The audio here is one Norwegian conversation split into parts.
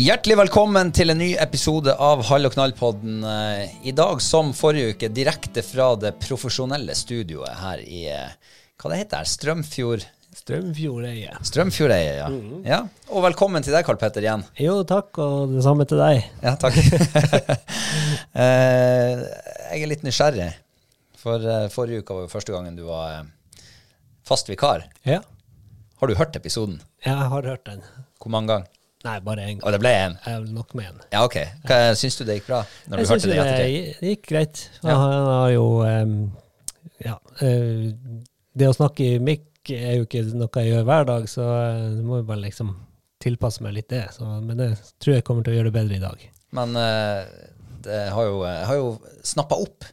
Hjertelig velkommen til en ny episode av Hall og knall-podden. Eh, I dag, som forrige uke, direkte fra det profesjonelle studioet her i eh, Hva det heter det? Strømfjord... Strømfjordeie. Strømfjordeie, ja. ja. Og velkommen til deg, Karl Petter, igjen. Jo, takk, og det samme til deg. Ja, takk. Eh, jeg er litt nysgjerrig, for forrige uke var jo første gangen du var fast vikar. Ja, Har du hørt episoden? Ja, jeg har hørt den. Hvor mange ganger? Nei, bare én Og det ble én? Jeg er nok med en. Ja, ok. Hva, syns du det gikk bra? Når Jeg du hørte det det, det gikk greit. Ja. Han har jo um, Ja. Uh, det å snakke i mikk er jo ikke noe jeg gjør hver dag, så eh, du må jo bare liksom tilpasse meg litt det. Så, men det tror jeg kommer til å gjøre det bedre i dag. Men uh, det har jo, jeg har jo snappa opp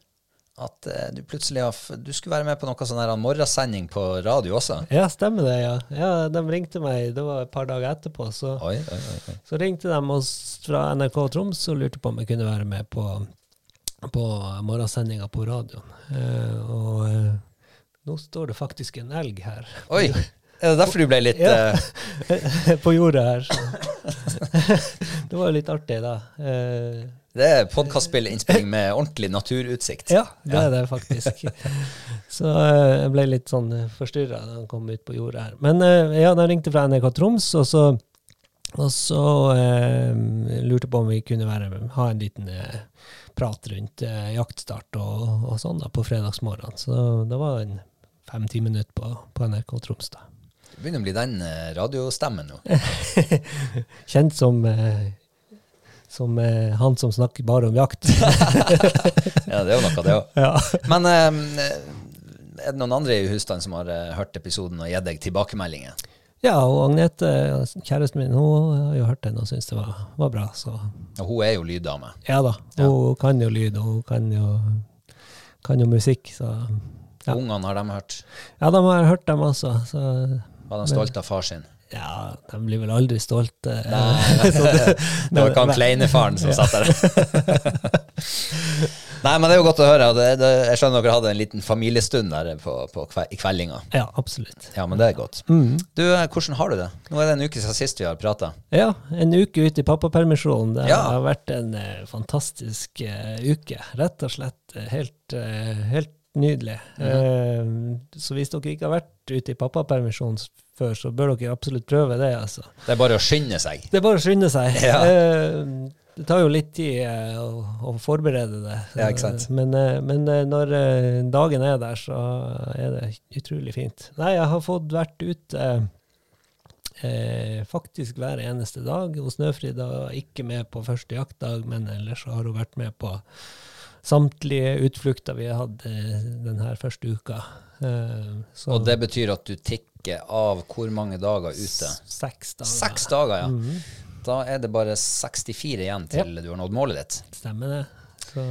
at eh, du plutselig har Du skulle være med på noe sånn her morgensending på radio også. Ja, stemmer det, ja. ja. De ringte meg, det var et par dager etterpå, så Oi, oi, oi. Så ringte de oss fra NRK Troms og lurte på om jeg kunne være med på, på morgensendinga på radioen. Eh, og eh, nå står det faktisk en elg her. Oi! Er det derfor du ble litt Ja. eh, på jordet her. Det var jo litt artig, da. Eh, Det er podkastspillinnspilling med ordentlig naturutsikt. ja, det er det faktisk. Så eh, jeg ble litt sånn forstyrra da han kom ut på jordet her. Men eh, ja, de ringte fra NRK Troms, og så, og så eh, lurte på om vi kunne være, ha en liten eh, prat rundt eh, jaktstart og, og sånn da, på fredagsmorgen. Så det var en fem-ti minutter på, på NRK Troms, da. Du begynner å bli den eh, radiostemmen nå. Kjent som eh, som eh, han som snakker bare om jakt. Ja, det er jo noe, det òg. ja. Men eh, er det noen andre i husstanden som har eh, hørt episoden og gitt deg tilbakemeldinger? ja, og Agnete, kjæresten min, hun har jo hørt den og syns det var, var bra. Så Og hun er jo lyddame. ja da, hun kan jo lyd, og hun kan jo, kan jo musikk. Så Ja. Ungene har de hørt. ja, de har hørt dem også. Så Var de stolte av far sin? Ja, de blir vel aldri stolte. Nei, det var ikke han kleinefaren som satt der. Nei, men det er jo godt å høre. Det, det, jeg skjønner dere hadde en liten familiestund der på, på kve, i kveldinga. Ja, absolutt. Ja, men det er godt. Mm. Du, hvordan har du det? Nå er det en uke siden sist vi har prata. Ja, en uke ute i pappapermisjon. Det Ja. har vært en uh, fantastisk uh, uke. Rett og slett eh, helt, uh, helt nydelig. eh, så hvis dere ikke har vært ute i pappapermisjon s- før, så bør dere absolutt prøve det. altså. Det er bare å skynde seg. Det er bare å skynde seg. Ja. Eh, det tar jo litt tid eh, å, å forberede det. Ja. Men, eh, men eh, når dagen er der, så er det utrolig fint. Nei, jeg har fått vært ute eh, faktisk hver eneste dag. Og Snøfrid var ikke med på første jaktdag, men ellers har hun vært med på samtlige utflukter vi har hatt denne første uka. Eh, så Og det betyr at du tikker av hvor mange dager ute? seks dager. Seks dager, ja. Da er det bare 64 igjen til du har nådd målet ditt. Stemmer det. Så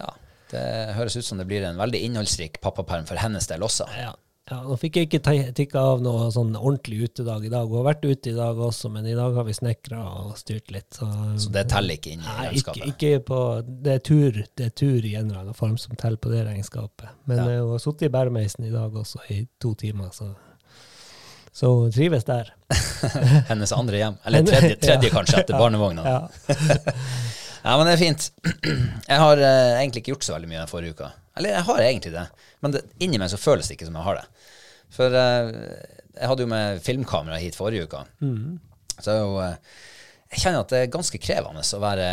Ja, Det høres ut som det blir en veldig innholdsrik pappaperm for hennes del også. ja. Ja nå fikk jeg ikke tikka av noe sånn ordentlig utedag i dag. Hun har vært ute i dag også, men i dag har vi snekra og styrt litt. Så, Så det teller ikke inn i Nei, ikke, regnskapet. ikke på Det er tur det er tur i en eller annen form som teller på det regnskapet. Men Ja. eh, hun har sittet i bæremeisen i dag også i to timer, så, så hun trives der. Hennes andre hjem. Eller tredje, tredje Ja. kanskje, etter barnevogna. Ja. Ja, men det er fint. Jeg har eh, egentlig ikke gjort så veldig mye den forrige uka. Eller jeg har egentlig det, men det, inni meg så føles det ikke som jeg har det. For eh, jeg hadde jo med filmkamera hit forrige uka. Så jeg, eh, jeg kjenner at det er ganske krevende å være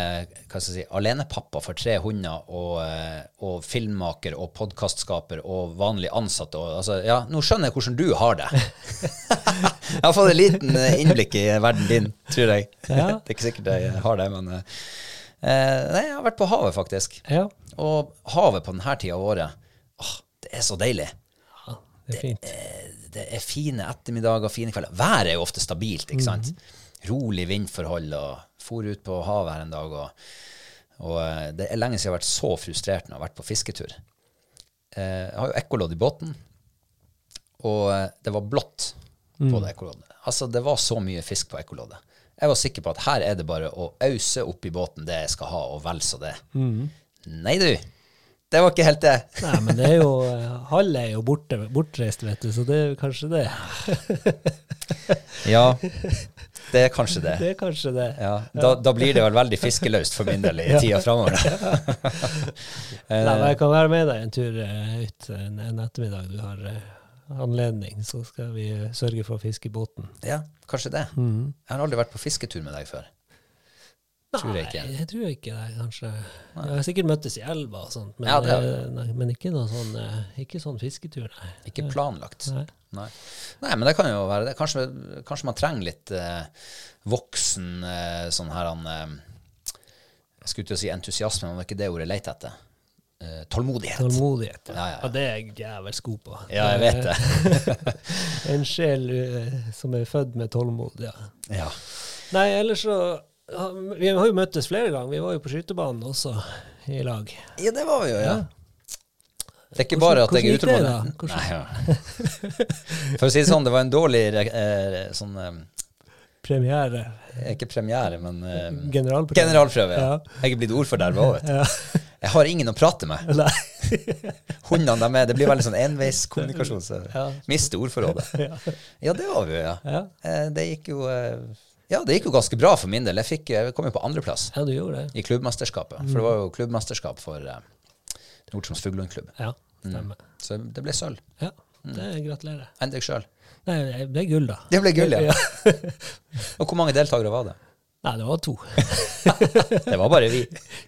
si, alenepappa for tre hunder og, eh, og filmmaker og podkastskaper og vanlig ansatt. Og, altså, ja, nå skjønner jeg hvordan du har det. jeg har fått en liten innblikk i verden din, tror jeg. Ja. det er ikke sikkert jeg har det, men eh, Nei, jeg har vært på havet, faktisk. ja, Og havet på denne tida av året, åh, det er så deilig. det er fint. Det er fine ettermiddager, fine kvelder. Været er jo ofte stabilt, ikke sant? Rolig vindforhold, og for ut på havet her en dag, og, og eh, det er lenge siden jeg har vært så frustrert når jeg har vært på fisketur. Eh, Jeg har jo ekkolodd i båten, og eh, det var blått på det ekkoloddet. Altså, det var så mye fisk på ekkoloddet. Jeg var sikker på at her er det bare å ause opp i båten det jeg skal ha, og vel så det. Nei du, det var ikke helt det. Nei, men det er jo halv er jo borte, bortreist, vet du, så det er kanskje det. Ja, det er kanskje det. Det er kanskje det. Ja, da, da blir det vel veldig fiskeløst for min del i tida framover. Nei, men jeg kan være med deg en tur eh, ut en, en ettermiddag du har eh, anledning, så skal vi eh, sørge for å fiske i båten. Ja, kanskje det. Jeg har aldri vært på fisketur med deg før. Tror jeg ikke. Nei, jeg tror ikke det, kanskje. Jeg har sikkert møttes i elva og sånt, men, Ja, det har eh, nei, men ikke noe sånn, eh, ikke sånn fisketur, nei. Ikke planlagt. Nei. Nei. Nei, men det kan jo være det. Kanskje, kanskje man trenger litt eh, voksen eh, sånn her han eh, Jeg skulle til å si entusiasme, men det er ikke det ordet jeg leter etter. Eh, tålmodighet. Tålmodighet. Ja, ja, ja. Ja, det er jeg jævels god på. Ja, jeg vet det. en sjel som er født med tålmod, ja. Ja. Nei, ellers så Vi har jo møttes flere ganger. Vi var jo på skytebanen også i lag. ja, det var vi jo, ja. Det er ikke Hvordan- bare at jeg er utålmodig. ja. For å si det sånn, det var en dårlig eh, sånn eh, Premiere. Ikke premiere, men eh, Generalprøve. generalprøve. Ja. Ja. Jeg er blitt ordforderva òg, vet du. Jeg har ingen å prate med. Hundene de er, det blir veldig sånn enveiskommunikasjon. Så Ja. mister ordforrådet. Ja, det var vi jo, ja. Ja. Eh, Det gikk jo eh, Ja, det gikk jo ganske bra for min del. Jeg, fikk, jeg kom jo på andreplass ja, du gjorde det. i klubbmesterskapet. For det var jo klubbmesterskap for uh, Nord-Troms Fuglundklubb. Ja, stemmer. Så det ble sølv. Ja, det gratulerer. Enn deg sjøl. Nei, det ble gull, da. Det ble gull, ja. Og hvor mange deltakere var det? Nei, det var to Det var bare vi.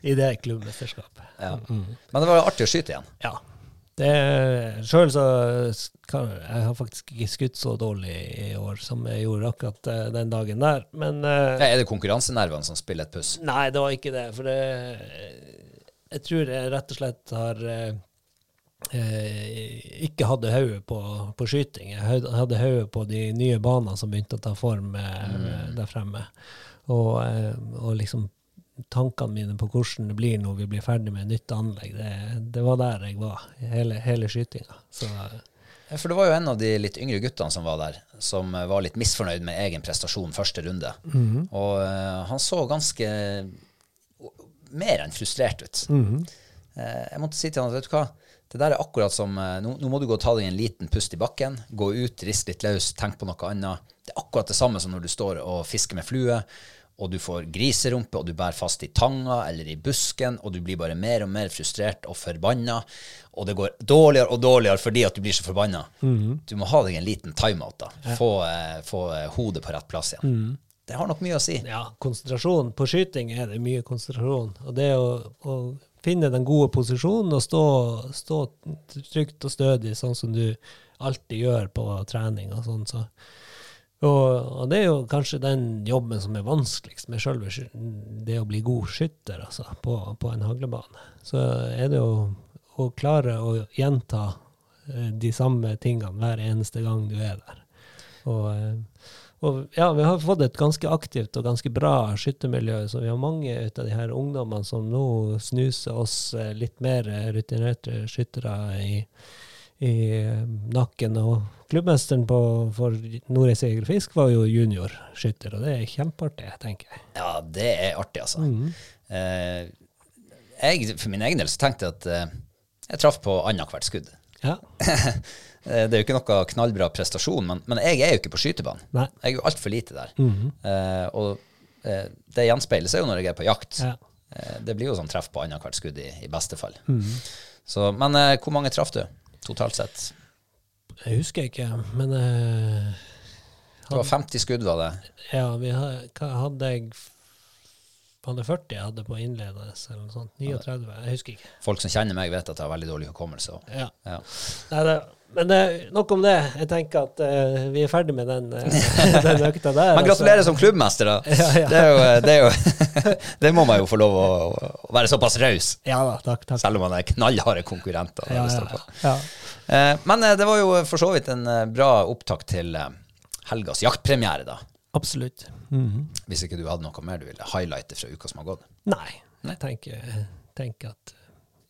i det klubbmesterskapet. Ja. Men det var artig å skyte igjen. Ja. Sjøl så kan, Jeg har faktisk ikke skutt så dårlig i år som jeg gjorde akkurat eh, den dagen der. Men eh, Ja, Er det konkurransenervene som spiller et puss? Nei, det var ikke det. For det, jeg tror jeg rett og slett har eh, eh, ikke hadde hodet på, på skyting. Jeg hadde hodet på de nye banene som begynte å ta form eh, der fremme. Og, eh, og liksom tankene mine på hvordan det blir når vi blir ferdig med nytt anlegg, det, det var der jeg var hele, hele skytinga. For det var jo en av de litt yngre guttene som var der, som var litt misfornøyd med egen prestasjon første runde. Og uh, han så ganske mer enn frustrert ut. Eh, jeg måtte si til han, vet du hva, det der er akkurat som uh, nå, nå må du gå og ta deg en liten pust i bakken, gå ut, rist litt løs, tenk på noe annet. Det er akkurat det samme som når du står og fisker med flue, og du får griserumpe, og du bærer fast i tanga eller i busken, og du blir bare mer og mer frustrert og forbanna, og det går dårligere og dårligere fordi at du blir så forbanna. Du må ha deg en liten timeout, da. Få, eh, få eh, hodet på rett plass igjen. Det har nok mye å si. ja, konsentrasjon. På skyting er det mye konsentrasjon. Og det å, å finne den gode posisjonen og stå, stå trygt og stødig, sånn som du alltid gjør på trening og sånn, så Og, det er jo kanskje den jobben som er vanskeligst med sjølve det å bli god skytter altså, på, på en haglebane. Så er det jo å klare å gjenta eh, de samme tingene hver eneste gang du er der. Og, eh, og ja, vi har fått et ganske aktivt og ganske bra skyttermiljø, så vi har mange av de her ungdommene som nå snuser oss eh, litt mer rutinerte skyttere i, i nakken. Og klubbmesteren på, for Nordreisa Jeger Fisk var jo juniorskytter, og det er kjempeartig, tenker jeg. Ja, det er artig, altså. Eh, jeg, for min egen del så tenkte jeg at eh, jeg traff på annethvert skudd. Ja. Eh, det er jo ikke noe knallbra prestasjon, men, men jeg er jo ikke på skytebanen. Nei. Jeg er jo altfor lite der. eh, og eh, det gjenspeiler seg jo når jeg er på jakt. Ja. Eh, det blir jo sånn treff på annethvert skudd i, i beste fall. Så, men hvor mange traff du totalt sett? Jeg husker ikke, men eh, Det var 50 skudd, var det? ja, vi hadde, hadde jeg hadde 40 jeg hadde på innledende, eller noe sånt. 39, jeg husker ikke. Folk som kjenner meg, vet at jeg har veldig dårlig hukommelse. Ja. Ja. Nei, det, men det, nok om det. Jeg tenker at uh, vi er ferdig med den, uh, den økta der. Men altså. gratulerer som klubbmester, da. Ja, ja. Det, jo, det, jo, det må man jo få lov å, å være såpass raus, Ja da, takk. takk. selv om man er knallharde konkurrenter. Eh, Men eh, det var jo for så vidt en eh, bra opptak til eh, helgas jaktpremiere, da. Absolutt. Mhm. Hvis ikke du hadde noe mer du ville highlighte fra uka som har gått. Nei, jeg tenker, tenker at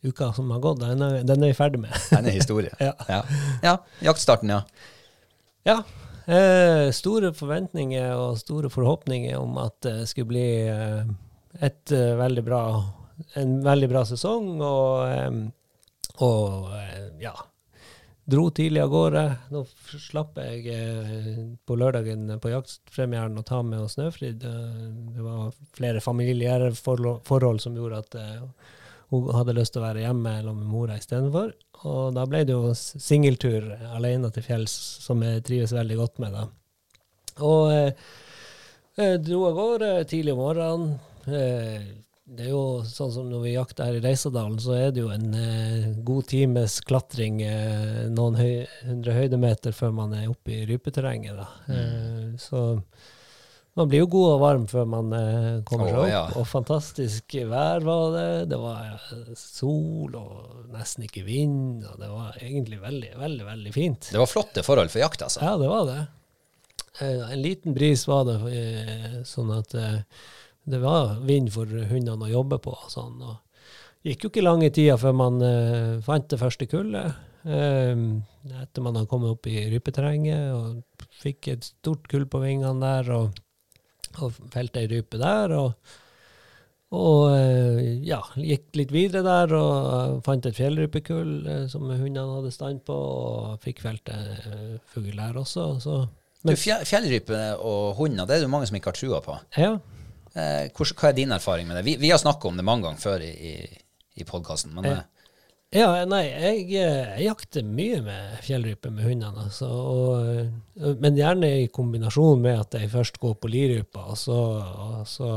uka som har gått, den er, den er vi ferdig med. Den er historie. Ja. ja. ja. Jaktstarten, ja. Ja. Eh, store forventninger og store forhåpninger om at det skulle bli eh, et eh, veldig bra en veldig bra sesong, og, eh, og eh, ja Dro tidlig av gårde. Nå slapp jeg eh, på lørdagen på jaktpremieren å ta med oss Snøfrid. Eh, det var flere familiære forhold som gjorde at eh, hun hadde lyst til å være hjemme sammen med mora istedenfor. Og da ble det jo singeltur alene til fjells, som jeg trives veldig godt med. da. Og eh, dro av gårde tidlig om morgenen. Det er jo sånn som når vi jakter her i Reisadalen, så er det jo en eh, god times klatring eh, noen høy, hundre høydemeter før man er oppe i rypeterrenget. Da. Eh, så man blir jo god og varm før man eh, kommer seg opp. ja. Og fantastisk vær var det. Det var eh, sol og nesten ikke vind. Og det var egentlig veldig, veldig, veldig fint. Det var flotte forhold for jakt, altså. Ja, det var det. Eh, En liten bris var det, sånn at det var vind for hundene å jobbe på. sånn. Og gikk jo ikke lange tida før man eh, fant det første kullet. Eh, etter man hadde kommet opp i rypeterrenget og fikk et stort kull på vingene der, og, og felte ei rype der. og og eh, ja, gikk litt videre der og eh, fant et fjellrypekull eh, som hundene hadde stand på, og fikk felt en fugl der også. Så, men, du, Fjellrype og hunder, det er det mange som ikke har trua på. ja, Eh, hvordan- hva er din erfaring med det? Vi, vi har snakka om det mange ganger før i, i, i podkasten, men Ja. eh, ja, nei, jeg, eh, jeg jakter mye med fjellrype med hundene. Altså, og, eh, men gjerne i kombinasjon med at jeg først går på lirypa, og så, og så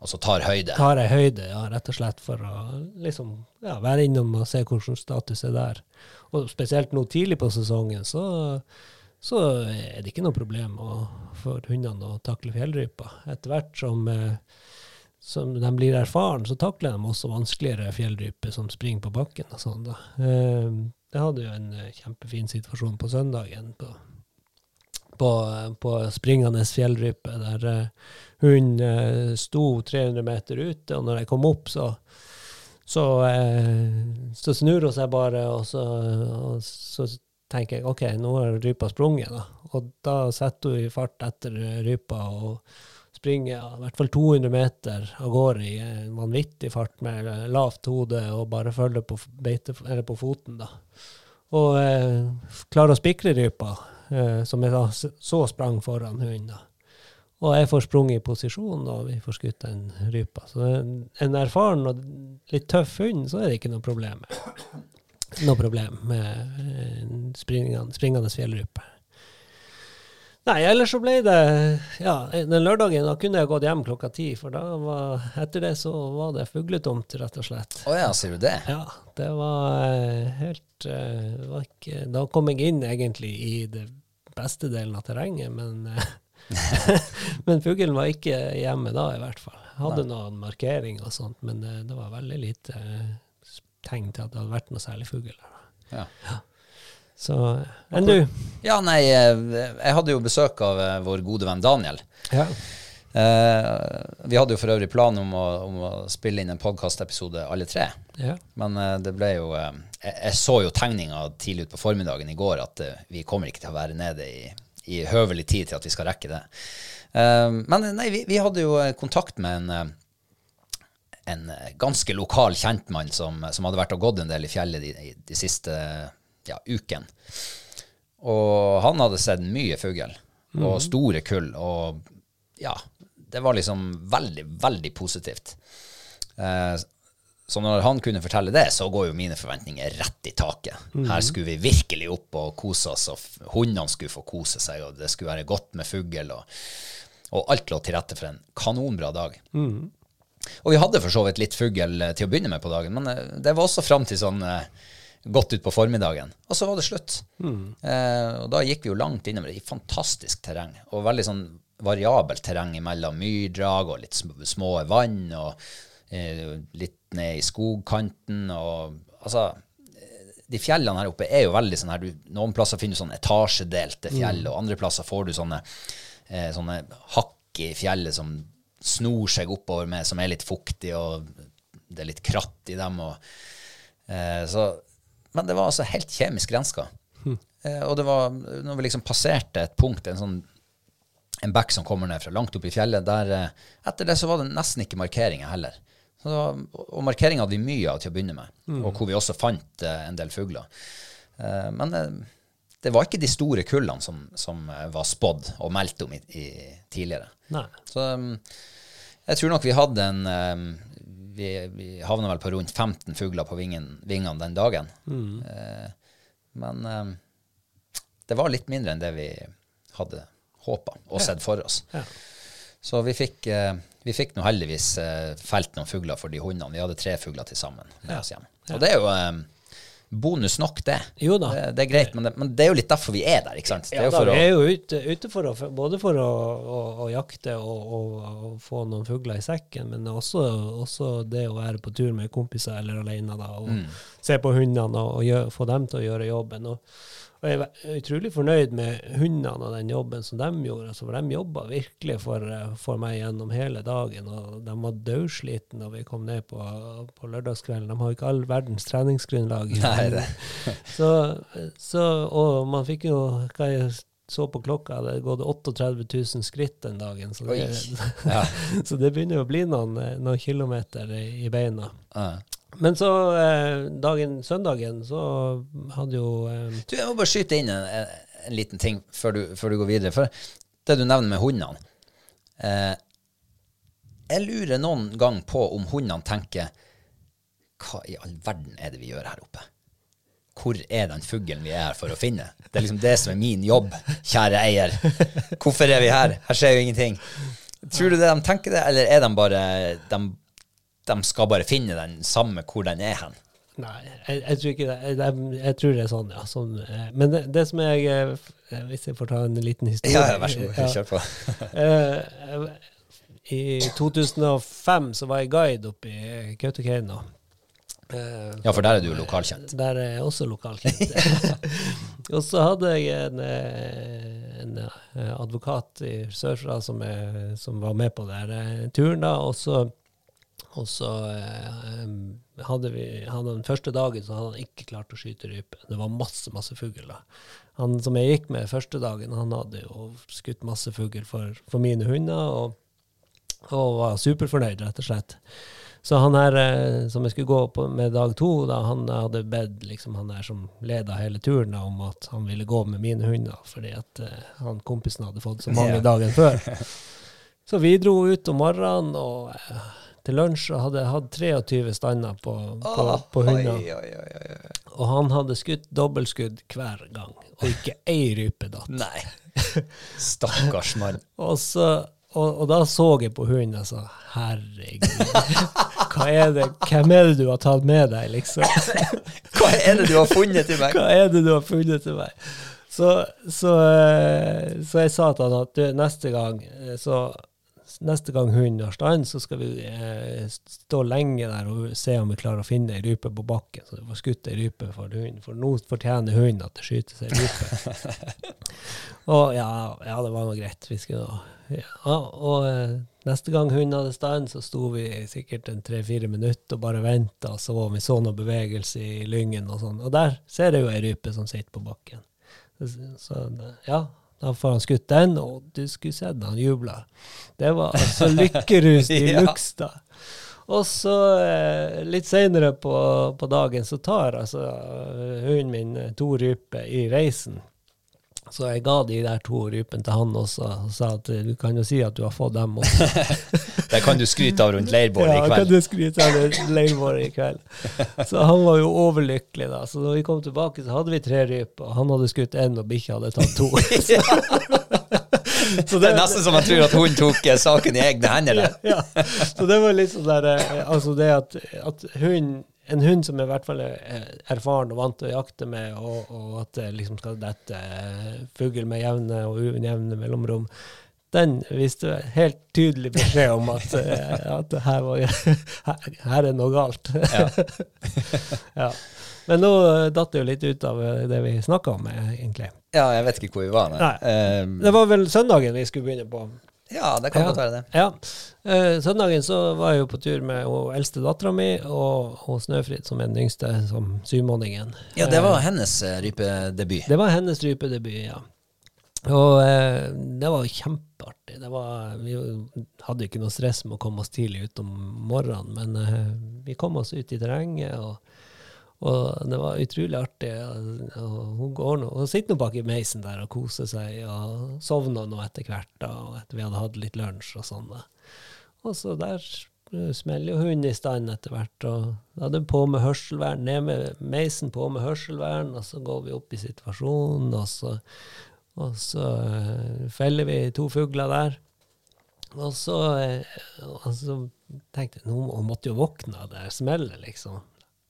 altså tar høyde. tar jeg høyde, ja, rett og slett for å liksom, ja, være innom og se hvordan status er der. Og spesielt nå tidlig på sesongen, så, så er det ikke noe problem å, for hundene å takle fjellrypa. Etter hvert som, eh, som de blir erfaren, så takler de også vanskeligere fjellryper som springer på bakken og sånn. da. Eh, Jeg hadde jo en eh, kjempefin situasjon på søndagen på, på, på springende fjellrype, der hun sto 300 meter ute, og når jeg kom opp, så så, så snur hun seg bare, og så, og så tenker jeg OK, nå har rypa sprunget, da. Og da setter hun i fart etter rypa og springer ja, i hvert fall 200 meter av gårde i en vanvittig fart med lavt hode og bare følger på, beite, eller på foten, da. Og eh, klarer å spikre rypa, eh, som jeg da så sprang foran hunden. Og jeg får sprunget i posisjon, og vi får skutt den rypa. Så en, en erfaren og litt tøff hund, så er det ikke noe problem noe problem med en springende, springende fjellrype. Nei, ellers så ble det Ja, den lørdagen da kunne jeg gått hjem klokka ti, for da var Etter det så var det fugletomt, rett og slett. Å ja, sier du det? Ja, det var eh, helt eh, det var ikke, Da kom jeg inn egentlig i det beste delen av terrenget, men, eh, men fuglen var ikke hjemme da, i hvert fall. Hadde noen markeringer og sånt, men eh, det var veldig lite eh, tegn til at det hadde vært noe særlig fugl der. Ja. Så enn du? ja, nei, eh, jeg hadde jo besøk av eh, vår gode venn Daniel. Ja. Eh, vi hadde jo for øvrig plan om å, om å spille inn en podkastepisode alle tre. ja. Men det ble jo jeg, jeg så jo tegninga tidlig utpå formiddagen i går at vi kommer ikke til å være nede i, i høvelig tid til at vi skal rekke det. Men nei, vi, vi hadde jo kontakt med en, en ganske lokal kjentmann som, som hadde vært og gått en del i fjellet de, de, de siste ja, uken. Og han hadde sett mye fugl, og store kull, og ja, det var liksom veldig, veldig positivt. Eh, så når han kunne fortelle det, så går jo mine forventninger rett i taket. Her skulle vi virkelig opp og kose oss, og hundene skulle få kose seg, og det skulle være godt med fugl, og, og alt lå til rette for en kanonbra dag. Og vi hadde for så vidt litt fugl eh, til å begynne med på dagen, men eh, det var også fram til sånn godt utpå formiddagen. Og så var det slutt. Eh, og da gikk vi jo langt innover i fantastisk terreng, og veldig sånn variabelt terreng mellom myrdrag og litt sm- små vann, og eh, litt ned i skogkanten, og altså de fjellene her oppe er jo veldig sånn her du, Noen plasser finner du sånn etasjedelte fjell, og andre plasser får du sånne, eh, sånne hakk i fjellet som snor seg oppover med, som er litt fuktig, og det er litt kratt i dem. Og, eh, så, men det var altså helt kjemisk renska. Eh, og det var, når vi liksom passerte et punkt, en sånn en bekk som kommer ned fra langt opp i fjellet, der eh, etter det så var det nesten ikke markeringer heller. Så og markeringer hadde vi mye av til å begynne med, og hvor vi også fant eh, en del fugler. Eh, men eh, det var ikke de store kullene som, som eh, var spådd og meldt om i, i, tidligere. Nei. Så um, jeg tror nok vi hadde en um, Vi, vi havna vel på rundt 15 fugler på vingen, vingene den dagen. Eh, men um, det var litt mindre enn det vi hadde håpa og sett for oss. Ja. Så vi fikk, eh, vi fikk nå heldigvis eh, felt noen fugler for de hundene. Vi hadde tre fugler til sammen med oss hjem. Og det er jo eh, bonus nok, det. Jo da. Det, det er greit, men det, men det er jo litt derfor vi er der, ikke sant? Det er Ja, jo da, vi er jo ute, ute for å, både for å, å, å jakte og, og få noen fugler i sekken, men også, også det å være på tur med kompiser eller alene da, og Mm. se på hundene og, og gjør, få dem til å gjøre jobben. Og, og jeg er utrolig fornøyd med hundene og den jobben som de gjorde. Altså, for de jobba virkelig for, eh, for meg gjennom hele dagen. og De var dødslitne når vi kom ned på, på lørdagskvelden. De har jo ikke all verdens treningsgrunnlag. Nei, så, så, og man fikk jo hva jeg så på klokka, det hadde gått 38 000 skritt den dagen. Så det, Ja. så det begynner å bli noen, noen kilometer i, i beina. Ja. Men så eh, dagen, søndagen så hadde jo eh, Du, jeg må bare skyte inn en, en, en liten ting før du, før du går videre. For det du nevner med hundene eh, Jeg lurer noen gang på om hundene tenker Hva i all verden er det vi gjør her oppe? Hvor er den fuglen vi er her for å finne? Det er liksom det som er min jobb, kjære eier. Hvorfor er vi her? Her skjer jo ingenting. Tror du det de tenker det, eller er de bare De, de skal bare finne den samme hvor den er hen? Nei, jeg, jeg tror ikke det. Jeg, jeg, tror det er sånn, ja. Sånn, eh, men det, det som jeg eh, Hvis jeg får ta en liten historie Ja, vær så god. Kjør på. Eh, I 2005 så var jeg guide oppe i Kautokeino. Eh, Ja, for der er du lokalkjent. Der er jeg også lokalkjent. og så hadde jeg en, eh, en eh, advokat i sørfra som, som var med på den eh, turen, da. Og så, og så eh, hadde vi hadde Den første dagen så hadde han ikke klart å skyte rype. Det var masse, masse fugl. Han som jeg gikk med første dagen, han hadde jo skutt masse fugl for, for mine hunder, og, og var superfornøyd, rett og slett. Så han her eh, som jeg skulle gå på med dag to, da, han hadde bedt liksom, han der som leda hele turen, da, om at han ville gå med mine hunder, fordi at eh, han kompisen hadde fått så mange Ja. dagen før. Så vi dro ut om morgenen og til lunsj hadde hatt 23 stander på, på, på hunder. Oi, oi, oi, oi. Og han hadde skutt dobbeltskudd hver gang, og ikke ei rype datt. Nei. Stakkars mann. Og, så, og, og da så jeg på hunden og sa herregud, hva er det, hvem er det du har tatt med deg, liksom? Hva er det du har funnet til meg? Hva er det du har funnet til meg? Så, så, eh, så jeg sa til han at neste gang eh, så neste gang hunden har stand, så skal vi eh, stå lenge der og se om vi klarer å finne ei rype på bakken. Så du får skutt ei rype for hunden, for nå fortjener hunden at det skytes ei rype. og ja, ja, det var nå greit. Vi skulle, ja, og eh, neste gang hunden hadde stand, så sto vi sikkert en tre-fire minutter og bare venta, og så om vi så noe bevegelse i lyngen og sånn. Og der ser jeg jo ei rype som sitter på bakken. Så ja, da får han skutt den, og du skulle sett han jubla. Det var altså lykkerus i Ja. luks, da. Og så eh, litt seinere på, på dagen så tar altså eh, hunden min eh, to ryper i reisen. Så jeg ga de der to rypene til han også, og sa at eh, du kan jo si at du har fått dem også. Det kan du skryte av rundt leirbålet Ja, i kan du skryte av rundt leirbålet i kveld. Så han var jo overlykkelig, da. Så når vi kom tilbake, så hadde vi tre ryper, og han hadde skutt én, og bikkja hadde tatt to. Så Det er nesten som jeg tror at hun tok eh, saken i egne hender ja, ja. Så det var litt sånn der eh, Altså det at, at hund en hund som jeg i hvert fall er erfaren og vant til å jakte med, og, og at det liksom skal dette eh, fugl med jevne og ujevne mellomrom, den viste helt tydelig beskjed om at, eh, at her, var, her, er noe galt. Ja. ja. Men nå eh, datt det jo litt ut av det vi snakka om, egentlig. Ja, jeg vet ikke hvor vi var. Nei. Nei. Eh, Det var vel søndagen vi skulle begynne på. Ja, det kan godt være det. Ja. Eh, søndagen så var jeg jo på tur med hun eldste dattera mi og, hun Snøfrid, som er den yngste, som syvmåningen. Ja, det var hennes eh, rypedebut. Det var hennes rypedebut, ja. Og eh, det var kjempeartig. Det var, vi hadde ikke noe stress med å komme oss tidlig ut om morgenen, men eh, vi kom oss ut i terrenget, og, og det var utrolig artig. Hun, nå, hun sitter nå bak i meisen der og koser seg, og sovna nå etter hvert, da, etter vi hadde hatt litt lunsj og sånn. Og så der smeller jo hunden i stand etter hvert. og da hadde hun på med hørselvern, ned med meisen på med hørselvern, og så går vi opp i situasjonen, og så, og så eh, feller vi to fugler der. Og så, eh, og så tenkte jeg hun måtte jo våkne av det smellet, liksom.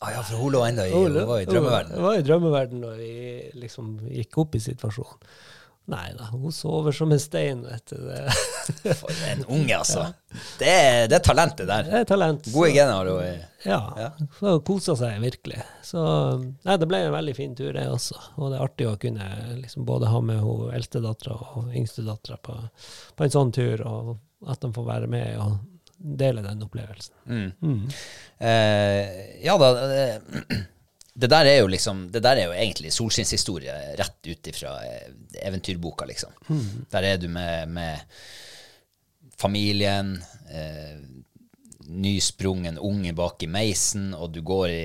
Ah, ja, for hun lå ennå i, hun var i Hun var i drømmeverden da vi liksom gikk opp i situasjonen. Nei da, hun sover som en stein, vet du. Det, For en unge, altså. Det er, det er talentet der. det er talent. Gode gener har i- Ja, Ja. Hun kosa seg virkelig. Så nei, det ble en veldig fin tur, det også. Og det er artig å kunne liksom både ha med hun eldstedattera og yngstedattera på, på en sånn tur, og at de får være med og dele den opplevelsen. Mm. Eh, ja da, det, det der er jo liksom Det der er jo egentlig solskinnshistorie rett ut ifra eh, eventyrboka, liksom. Der er du med, med familien, eh, nysprungen unge bak i meisen, og du går i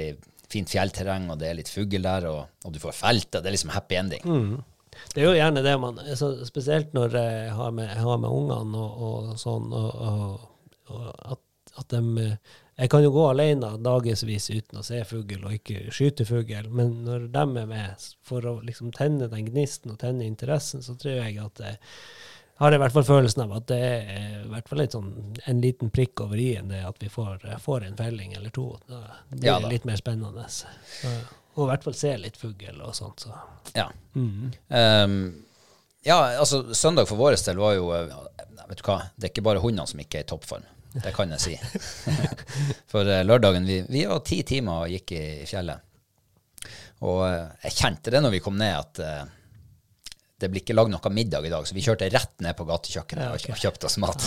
fint fjellterreng, og det er litt fugl der, og, og du får felta. Det er liksom happy ending. Det er jo gjerne det man Spesielt når jeg har med, jeg har med ungene og, og sånn, og, og, og at, at de Jeg kan jo gå alene dagevis uten å se fugl og ikke skyte fugl, men når de er med for å liksom tenne den gnisten og tenne interessen, så tror jeg at det har jeg i hvert fall følelsen av at det er i hvert fall sånn, en liten prikk over i-en, det at vi får, får en felling eller to. Da blir Ja da. det litt mer spennende. Så, og i hvert fall se litt fugl og sånt. Så. Ja. Um, ja, altså søndag for vår del var jo eh, Vet du hva, det er ikke bare hundene som ikke er i toppform. Det kan jeg si. for eh, lørdagen vi, vi var ti timer og gikk i fjellet. Og eh, jeg kjente det når vi kom ned, at eh, det blir ikke lagd noe middag i dag, så vi kjørte rett ned på gatekjøkkenet og- og kjøpte oss mat.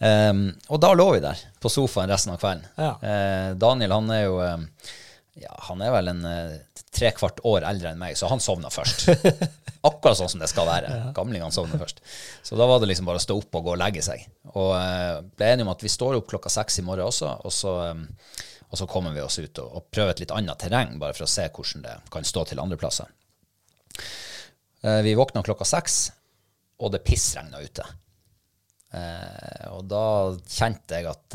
um, og da lå vi der på sofaen resten av kvelden. Ja. Uh, Daniel han er jo uh, ja, han er vel en eh, tre kvart år eldre enn meg, så han sovna først. Akkurat sånn som det skal være. Gamlingene sovner først. Så da var det liksom bare å stå opp og gå og legge seg. Og eh, ble enige om at vi står opp klokka seks i morgen også, og så, eh, og så kommer vi oss ut og, og prøver et litt annet terreng, bare for å se hvordan det kan stå til andre plasser. Eh, vi våkna klokka seks, og det pissregna ute. Og da kjente jeg at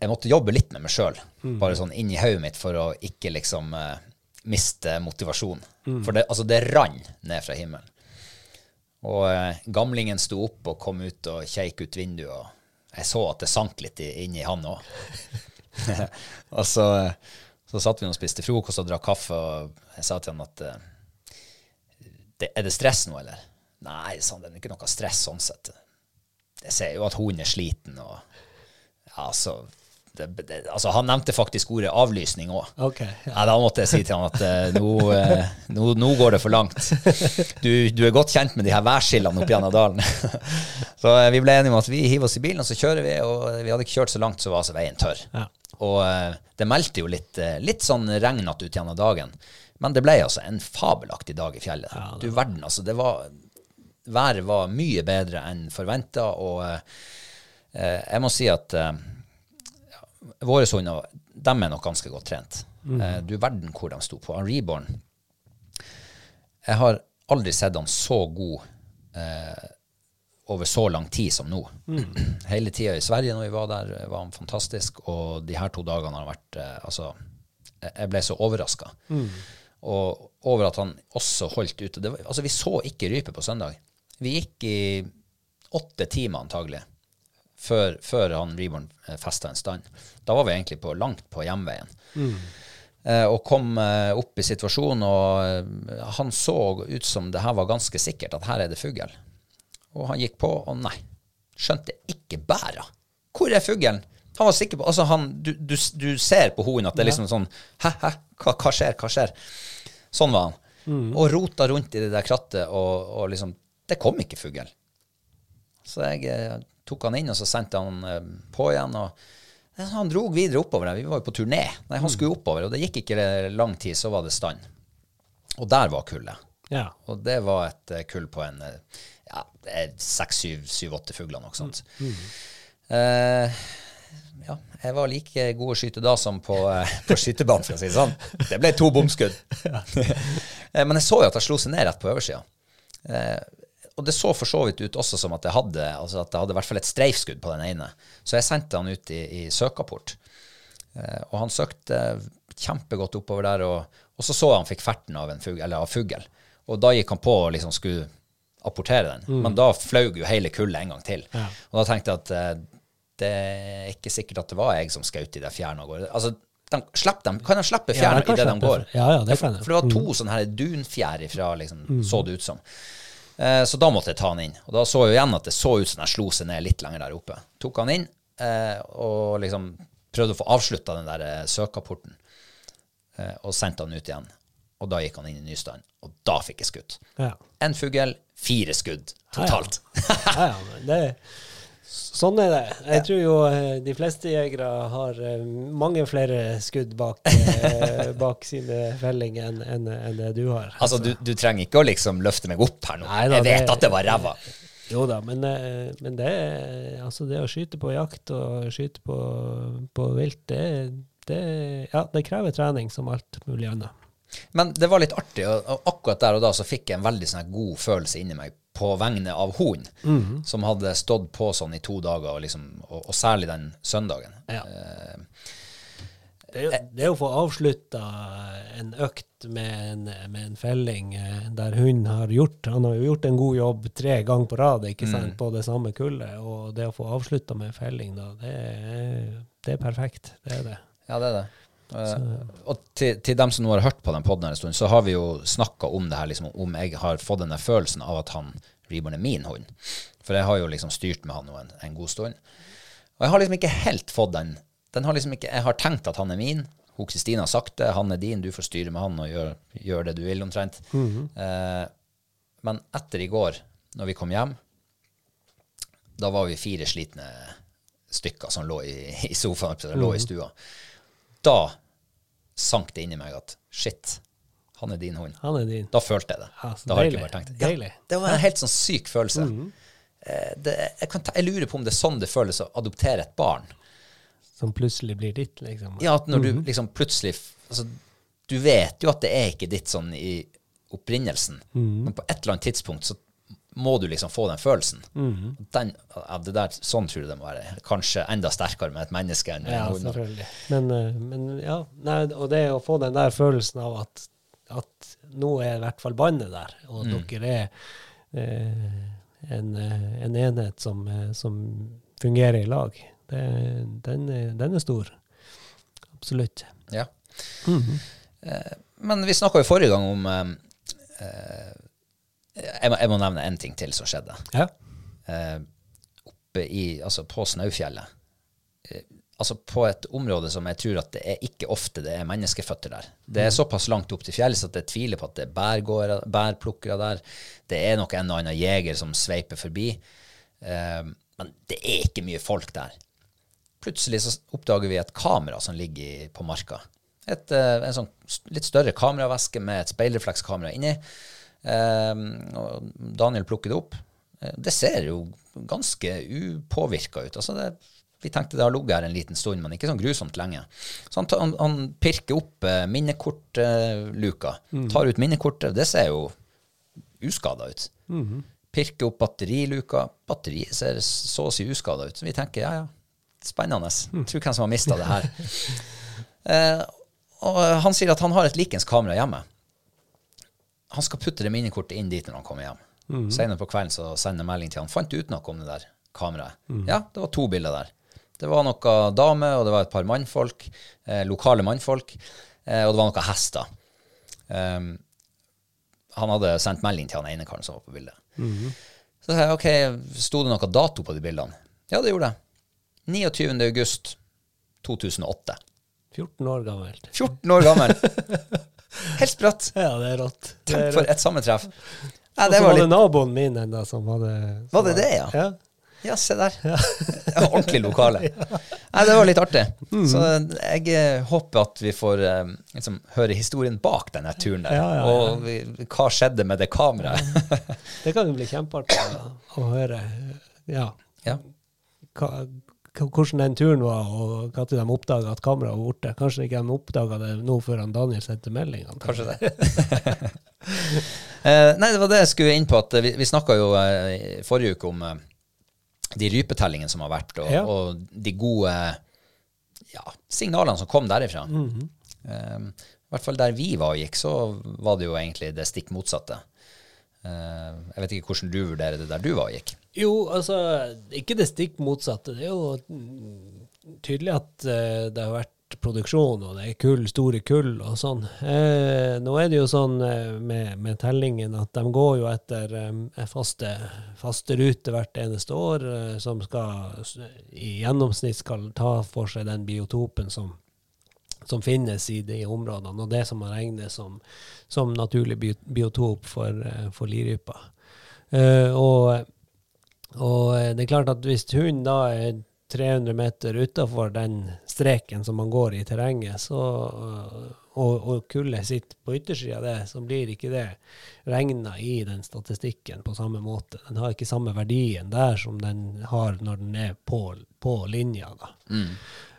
jeg måtte jobbe litt med meg sjøl, bare sånn inni hodet mitt, for å ikke liksom uh, miste motivasjon. For det, altså, det rant ned fra himmelen. Og uh, gamlingen sto opp og kom ut og keik ut vinduet, og jeg så at det sank litt i- inni han òg. og så, eh, så satt vi og spiste frokost og drakk kaffe, og jeg sa til han at det, Er det stress nå, eller? Nei, sånn, det er ikke noe stress sånn sett. Jeg ser jo at hunden er sliten, og ja, så det, det, altså, Han nevnte faktisk ordet avlysning òg. Okay, Ja, da måtte jeg si til han at eh, nå, eh, nå, nå går det for langt. Du, du er godt kjent med de her værskillene opp gjennom dalen. så eh, vi ble enige om at vi hiver oss i bilen, og så kjører vi. Og vi hadde ikke kjørt så langt, så var altså veien tørr. Ja. Og eh, det meldte jo litt, eh, litt sånn regnete ut gjennom dagen. Men det ble altså en fabelaktig dag i fjellet. du verden, altså. Det var, været var mye bedre enn forventa, og eh, jeg må si at våre hunder de er nok ganske godt trent. Eh, du verden hvor de sto på. Han Reborn Jeg har aldri sett han så god eh, over så lang tid som nå. Hele tida i Sverige når vi var der, var han fantastisk. Og de her to dagene har vært eh, Altså, jeg- ble så overraska. Og over at han også holdt ute. Var, altså, vi så ikke rype på søndag. Vi gikk i åtte timer antagelig før, før han Reborn festa en stand. Da var vi egentlig på, langt på hjemveien. Eh, og kom eh, opp i situasjonen, og eh, han så ut som det her var ganske sikkert, at her er det fugl. Og han gikk på, og nei, skjønte ikke bæra. Hvor er fuglen? Han var sikker på, altså han, du, du, du ser på hunden at det er liksom sånn, hæ, hæ, hva, hva skjer, hva skjer? Sånn var han. Og rota rundt i det der krattet, og, og liksom, det kom ikke fugl. Så jeg eh, tok han inn, og så sendte han eh, på igjen. og eh, Han drog videre oppover. Vi var jo på turné. Nei, Han skulle oppover, og det gikk ikke lang tid, så var det stand. Og der var kullet. Ja. Og det var et eh, kull på en ja, seks, syv, syv, åtte fugler, noe sånt. Eh, ja, jeg var like god å skyte da som på, på skytebanen, skal jeg si det sånn. Det ble to bomskudd. Men jeg så jo at han slo seg ned rett på oversida. Og det så for så vidt ut også som at jeg hadde altså at jeg hadde i hvert fall et streifskudd på den ene. Så jeg sendte han ut i, i søkeapport. Eh, og han søkte kjempegodt oppover der, og, og så så jeg han fikk ferten av en fugl, eller av fugl. Og da gikk han på og liksom skulle apportere den. Men da flaug jo hele kullet en gang til. Og da tenkte jeg at eh, det er ikke sikkert at det var jeg som skjøt i det fjærene og går. Altså, de, dem, kan de slippe Ja, fjærene de idet de går? ja, ja, det for. For det var to sånne her dunfjær ifra, liksom, så det ut som. Eh, så da måtte jeg ta han inn. Og da så jeg igjen at det så ut som jeg slo seg ned litt lenger der oppe. Tok han inn eh, og liksom prøvde å få avslutta den der eh, søkeapporten. Eh, og sendte han ut igjen. Og da gikk han inn i nystand. Og da fikk jeg skutt. Ja. En fugl, fire skudd totalt. ja, ja, men det, sånn er det. Jeg tror jo eh, de fleste jegere har eh, mange flere skudd bak, eh, bak sine fellinger enn en, en det du har. Altså, du, du trenger ikke å liksom løfte meg opp her nå. Nei da, jeg vet det- at det var ræva. Jo da, men, men det, altså det å skyte på jakt og skyte på, på vilt, det, det, ja, det krever trening som alt mulig annet. Men det var litt artig, og akkurat der og da så fikk jeg en veldig sånn god følelse inni meg på vegne av hunden, -hmm. som hadde stått på sånn i to dager, og, liksom, og, og særlig den søndagen. Ja. Eh, Det er, jo, det er å få avslutta en økt med en, med en felling eh, der hunden har gjort Han har jo gjort en god jobb tre ganger på rad ikke sant, på det samme kullet. Og det å få avslutta med en felling, da, det er, det er perfekt. Det er det. ja, det er det. Eh, og til, til dem som nå har hørt på den podden en stund, så har vi jo snakka om det her, liksom, om jeg har fått den følelsen av at han Reborn er min hund. For jeg har jo liksom styrt med han nå en, en god stund. Og jeg har liksom ikke helt fått den. den har liksom ikke, jeg har tenkt at han er min. Hun Kristine har sagt det. Han er din, du får styre med han og gjøre gjør det du vil, omtrent. eh, men etter i går, når vi kom hjem, da var vi fire slitne stykker som lå i, i sofaen, eller lå i stua. Da sank det inni meg at shit, han er din hund. Han er din. Da følte jeg det. Ja, da har jeg ikke bare tenkt det. Ja, det var en helt sånn syk følelse. Eh, det, jeg, kan ta, jeg lurer på om det er sånn det føles å adoptere et barn. Som plutselig blir ditt, liksom. Ja, at når du liksom plutselig altså, Du vet jo at det er ikke ditt sånn i opprinnelsen, men på et eller annet tidspunkt så må du liksom få den følelsen. Den, ja, det der, sånn tror jeg det må være. Kanskje enda sterkere med et menneske enn Ja, en hund. Men, eh, men ja, nei, og det å få den der følelsen av at, at nå er i hvert fall bandet der, og Mm. dere er eh, en, eh, en enhet som, eh, som fungerer i lag, det, den, er, den er stor. Absolutt. Ja. Eh, men vi snakka jo forrige gang om eh, Jeg må, jeg må nevne en ting til som skjedde. Ja. Eh, oppe i, altså på Snaufjellet. Eh, altså på et område som jeg tror at det er ikke ofte det er menneskeføtter der. Det er såpass langt opp til fjells at jeg tviler på at det er bærplukkere der. Det er nok en og annen jeger som sveiper forbi. Eh, men det er ikke mye folk der. Plutselig så oppdager vi et kamera som ligger på marka. Et, eh, en sånn litt større kameraveske med et speilreflekskamera inni. Eh, og Daniel plukker det opp. Eh, Det ser jo ganske upåvirka ut. Altså det, vi tenkte det har ligget her en liten stund, men ikke sånn grusomt lenge. Så han, han, han pirker opp eh, minnekortluka, tar ut minnekortet. Det ser jo uskada ut. Pirker opp batteriluka. Batteriet ser så å si uskada ut. Så vi tenker ja, ja, spennende. Tror hvem som har mista det her. Eh, og han sier at han har et likens kamera hjemme. Han skal putte det minnekortet inn dit når han kommer hjem. Senere på kvelden så sender jeg melding til han. Fant du ut noe om det der kameraet? Ja, det var to bilder der. Det var noen damer, og det var et par mannfolk. Eh, lokale mannfolk. Eh, og det var noen hester. Um, han hadde sendt melding til han ene karen som var på bildet. Så sa jeg ok, sto det noe dato på de bildene? Ja, det gjorde det. 29. august 2008. 14 år gammelt. 14 år gammel. Helt sprøtt. Ja, det er rått. Tenk for et sammentreff. Ja, Og det så var var det naboen min enda som hadde Var det det, ja? Ja. Ja, se der. Ja, ordentlig lokale. Nei, det var litt artig. Mm. Så jeg eh, håper at vi får eh, liksom, høre historien bak denne turen der. Ja, ja. Og vi, hva skjedde med det kameraet. Det kan jo bli kjempeartig å, høre. Ja. ja. Hva- hvordan den turen var, og når de oppdaga at kameraet var borte. Kanskje ikke de oppdaga det nå før han Daniel sendte melding. Kanskje det. eh, nei, det var det jeg skulle inn på. at Vi, vi snakka jo eh, forrige uke om eh, de rypetellingene som har vært, og, Ja. og de gode ja, signalene som kom derifra. Mhm. eh, I hvert fall der vi var og gikk, så var det jo egentlig det stikk motsatte. Jeg vet ikke hvordan du vurderer det der du var og gikk. Jo, altså, ikke det stikk motsatte. Det er jo mm, tydelig at uh, det har vært produksjon, og det er kull, store kull og sånn. Eh, nå er det jo sånn eh, med, med tellingen at de går jo etter eh, faste, faste ruter hvert eneste år, eh, som skal i gjennomsnitt skal ta for seg den biotopen som som finnes i de områdene, og det som man regner som, som naturlig biotop for, eh, for lirypa. Eh, og, og eh, det er klart at hvis hunden da er 300 meter utafor den streken som man går i terrenget, så, eh, og, og kullet sitter på yttersida av det, så blir ikke det regna i den statistikken på samme måte. Den har ikke samme verdien der som den har når den er på, på linja. da.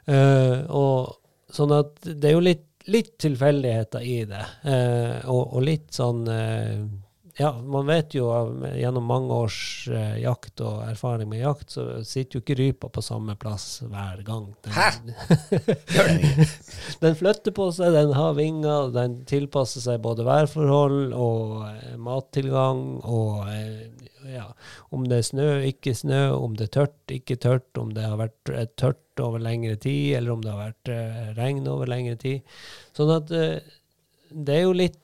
Eh, og sånn at det er jo litt, litt tilfeldigheter i det, uh, og, og litt sånn eh, Ja, man vet jo gjennom mange års eh, jakt og erfaring med jakt, så sitter jo ikke rypa på samme plass hver gang. Den, Hæ? Gjør den ikke? den flytter på seg, den har vinger, den tilpasser seg både værforhold og eh, mattilgang og eh, ja, om det er snø, ikke snø, om det er tørt, ikke tørt, om det har vært tørt over lengre tid, eller om det har vært regn over lengre tid. Sånn at det er jo litt,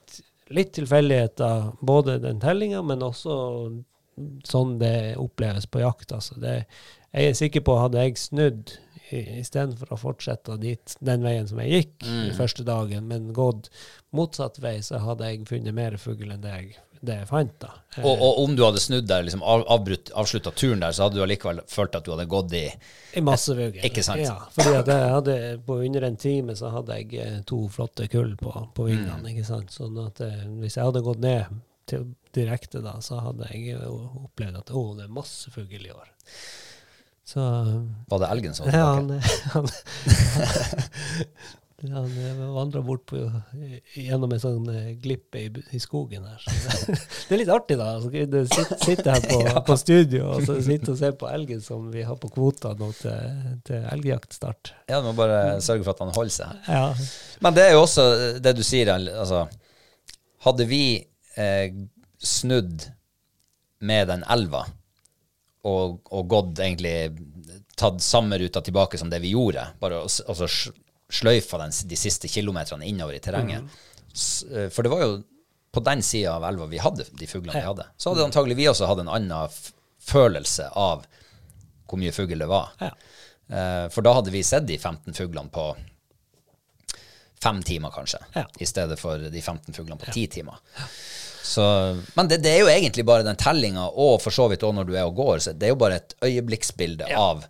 litt tilfeldigheter, både den tellinga, men også sånn det oppleves på jakt. Altså det, jeg er sikker på hadde jeg snudd istedenfor å fortsette dit, den veien som jeg gikk den første dagen, men gått motsatt vei, så hadde jeg funnet mer fugl enn det jeg, det jeg fant. da. Eh, Og, og om du hadde snudd der, liksom av, avslutta turen der, så hadde du allikevel følt at du hadde gått i I massefugl. Ikke sant? Ja, fordi at jeg hadde, på under en time så hadde jeg eh, to flotte kull på, på vingene. Mm. ikke sant? Sånn at eh, hvis jeg hadde gått ned til, direkte da, så hadde jeg opplevd at å, det er masse fugl i år. Så Var det elgen som hadde ja, han, han, han vandra bort på, gjennom en sånn eh, glippe i, i skogen her. Så det, det er litt artig, da. Så du sitte, sitte her på, på studio og så sitte og se på elgen som vi har på kvota nå til, til elgjaktstart. Ja, du må bare sørge for at han holder seg her. Ja. Men det er jo også det du sier, altså Hadde vi eh, snudd med den elva og, og gått egentlig tatt samme ruta tilbake som det vi gjorde, bare og, og så sløyfa den, de siste kilometerne innover i terrenget. S- eh, For det var jo på den sida av elva vi hadde de fuglene vi hadde, så hadde antagelig vi også hatt en annen følelse av hvor mye fugl det var. Ja. Eh, for da hadde vi sett de 15 fuglene på fem timer, kanskje, Ja. i stedet for de 15 fuglene på ti timer. Så, men det, det er jo egentlig bare den tellinga, og for så vidt òg når du er og går, så det er jo bare et øyeblikksbilde av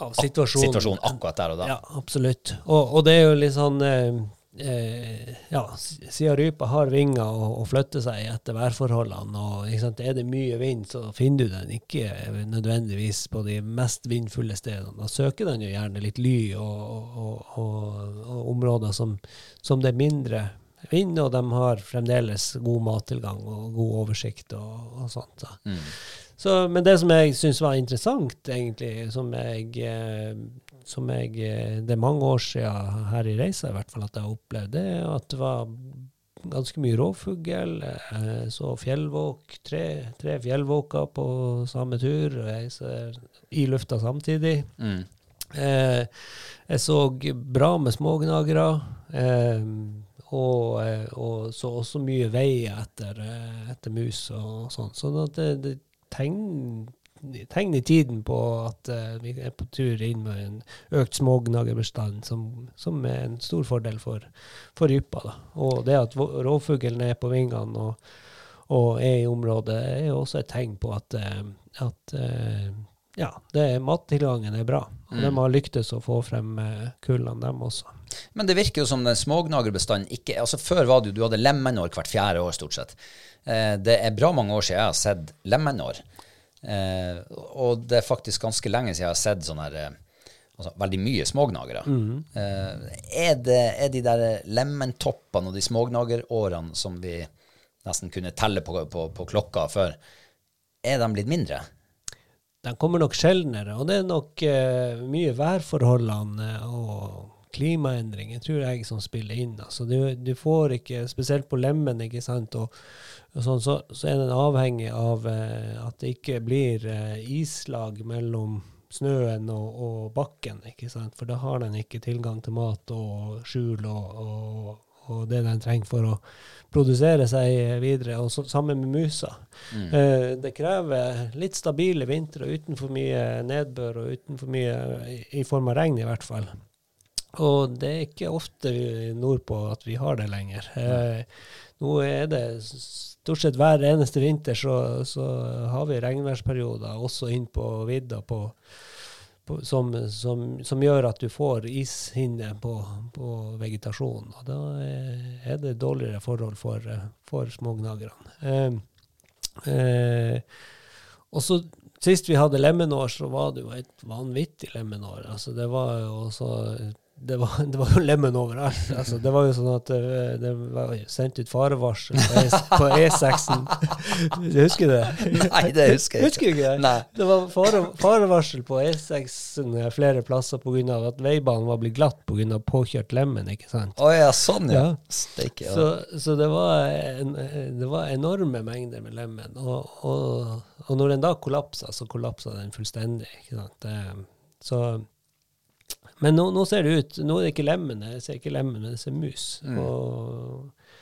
Av situasjonen. situasjonen akkurat der og da. Ja, absolutt. Og, og det er jo litt sånn eh, eh, Ja, siden rypa har vinger og, og flytter seg etter værforholdene, og er det mye vind, så finner du den ikke nødvendigvis på de mest vindfulle stedene. Da søker den jo gjerne litt ly og, og områder som, som det er mindre vind, og de har fremdeles god mattilgang og god oversikt og, og sånt. Så. Mm. Så, men det som jeg syns var interessant, egentlig, som jeg, eh, som jeg eh, Det er mange år siden her i reisa i hvert fall at jeg har opplevd, det at det var ganske mye rovfugl. Så fjellvåk, tre, tre fjellvåker på samme tur. og Jeg ser i lufta samtidig. Mm. Eh, jeg så bra med smågnagere. Eh, og, eh, og så også mye vei etter, eh, etter mus og sånn. Sånn at det, det tegn, tegn i tiden på at uh, vi er på tur inn med en økt smågnagerbestand, som, som er en stor fordel for, for rypa. Da. Og det at rovfuglen er på vingene og, og er i området, er også et tegn på at, uh, at eh, ja, det, mattilgangen er bra. Og de har lyktes å få frem eh, kullene, dem også. Men det virker jo som den smågnagerbestanden ikke altså Før var det jo du hadde lemenår hvert fjerde år, stort sett. Eh, det er bra mange år siden jeg har sett lemenår. Eh, og det er faktisk ganske lenge siden jeg har sett sånne her, eh, altså, veldig mye smågnagere. Eh, er, det, er de der lementoppene og de smågnagerårene som vi nesten kunne telle på, på, på klokka før, er de blitt mindre? De kommer nok sjeldnere, og det er nok eh, mye værforholdene og klimaendringer, tror jeg, som spiller inn. Altså, du, du får ikke, spesielt på lemmen, ikke sant, og, og sånn, så, så er den avhengig av eh, at det ikke blir eh, islag mellom snøen og, og bakken, ikke sant, for da har den ikke tilgang til mat og skjul og, og, og det den trenger for å produsere seg videre, og så, sammen med musa. Eh, det krever litt stabile vintre uten for mye nedbør og uten for mye i, i form av regn, i hvert fall. Og det er ikke ofte nordpå at vi har det lenger. Eh, nå er det stort sett hver eneste vinter så, så har vi regnværsperioder, også inn på vidda, på, som, som, som gjør at du får ishinne på, på vegetasjonen. Og da er, det dårligere forhold for, for smågnagerne. Eh, eh, og så Sist vi hadde lemenår, så var det jo et vanvittig lemenår. Altså, det var jo også det var, det var jo lemen overalt. Altså, det var jo sånn at det, det var sendt ut farevarsel på, E- på E6-en. Du husker det? Nei, det husker jeg Husker du ikke det? Det var fare, farevarsel på E6-en flere plasser pga. at veibanen var blitt glatt pga. påkjørt lemen. ikke sant? Å ja, sånn, ja. Ja. Steak, ja. Så, så det, var en, det var enorme mengder med lemen. Og, og, og når den da kollapsa, så kollapsa den fullstendig. ikke sant? Det, så, men nå, nå ser det ut Nå er det ikke lemmene, jeg ser ikke lemmene, men jeg ser mus. Mm. Og,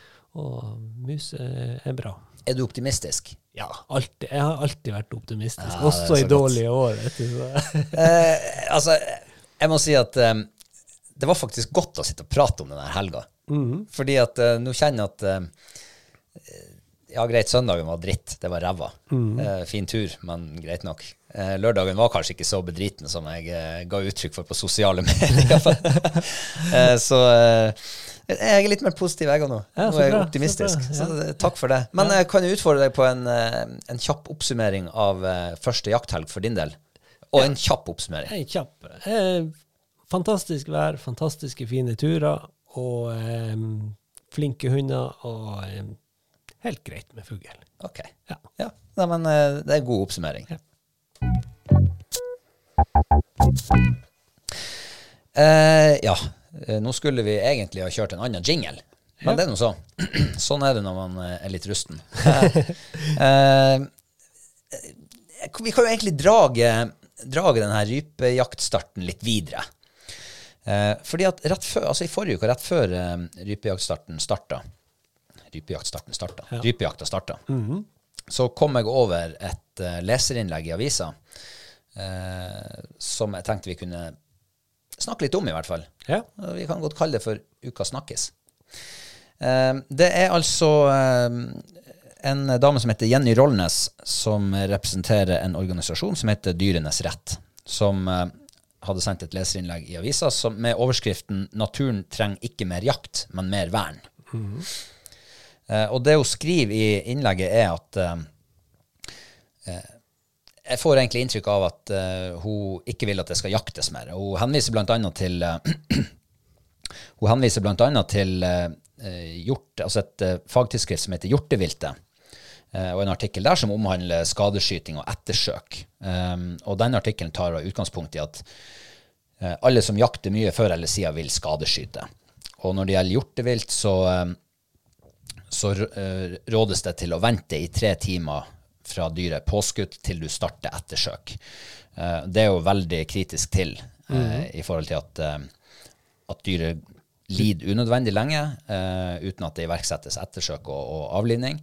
og mus er, bra. Er du optimistisk? Ja, alltid. Jeg har alltid vært optimistisk, Ja, også så i godt. dårlige år. Vet du. Eh, altså, jeg må si at um, det var faktisk godt å sitte og prate om denne helga. Fordi at uh, nå kjenner jeg at uh, Ja, greit, søndagen var dritt. Det var ræva. Eh, fin tur, men greit nok. Eh, lørdagen var kanskje ikke så bedriten som jeg eh, ga uttrykk for på sosiale medier. eh, så jeg er litt mer positiv, jeg òg nå. Ja, nå er jeg bra, så optimistisk. bra, ja. så takk for det. Men jeg kan jo utfordre deg på en, en kjapp oppsummering av første jakthelg for din del. Og en kjapp oppsummering. Er kjapp. Eh, fantastisk vær, fantastiske fine turer, og eh, flinke hunder, og eh, helt greit med fugl. Ok. Ja. Ja, Nei, men det er en god oppsummering. Ja. Eh, ja, eh, nå skulle vi egentlig ha kjørt en annen jingle, men Ja. det er nå så. Sånn er det når man eh, er litt rusten. eh, vi kan jo egentlig drage, drage denne rypejaktstarten litt videre. Eh, fordi at før, altså I forrige uke, rett før eh, rypejaktstarten starta, rypejaktstarten starta. Rypejakta starta. Så kom jeg over et eh, leserinnlegg i avisa eh, som jeg tenkte vi kunne snakke litt om, i hvert fall. Ja. Vi kan godt kalle det for Uka snakkes. Eh, det er altså eh, en dame som heter Jenny Rollnes, som representerer en organisasjon som heter Dyrenes rett, som eh, hadde sendt et leserinnlegg i avisa som, med overskriften 'Naturen trenger ikke mer jakt, men mer vern'. Eh, og det hun skriver i innlegget, er at eh, eh, jeg får egentlig inntrykk av at eh, hun ikke vil at det skal jaktes mer. Hun henviser blant annet til eh, Hun henviser blant annet til eh, eh, hjort, altså et eh, fagtidsskrift som heter Hjorteviltet, eh, og en artikkel der som omhandler skadeskyting og ettersøk. Og den artikkelen tar utgangspunkt i at eh, alle som jakter mye før eller siden, vil skadeskyte. Og når det gjelder hjortevilt, så eh, så eh, rådes det til å vente i tre timer fra dyret påskutt til du starter ettersøk. Eh, det er jo veldig kritisk til eh, i forhold til at, at dyret lider unødvendig lenge uten at det iverksettes ettersøk og, og avlivning.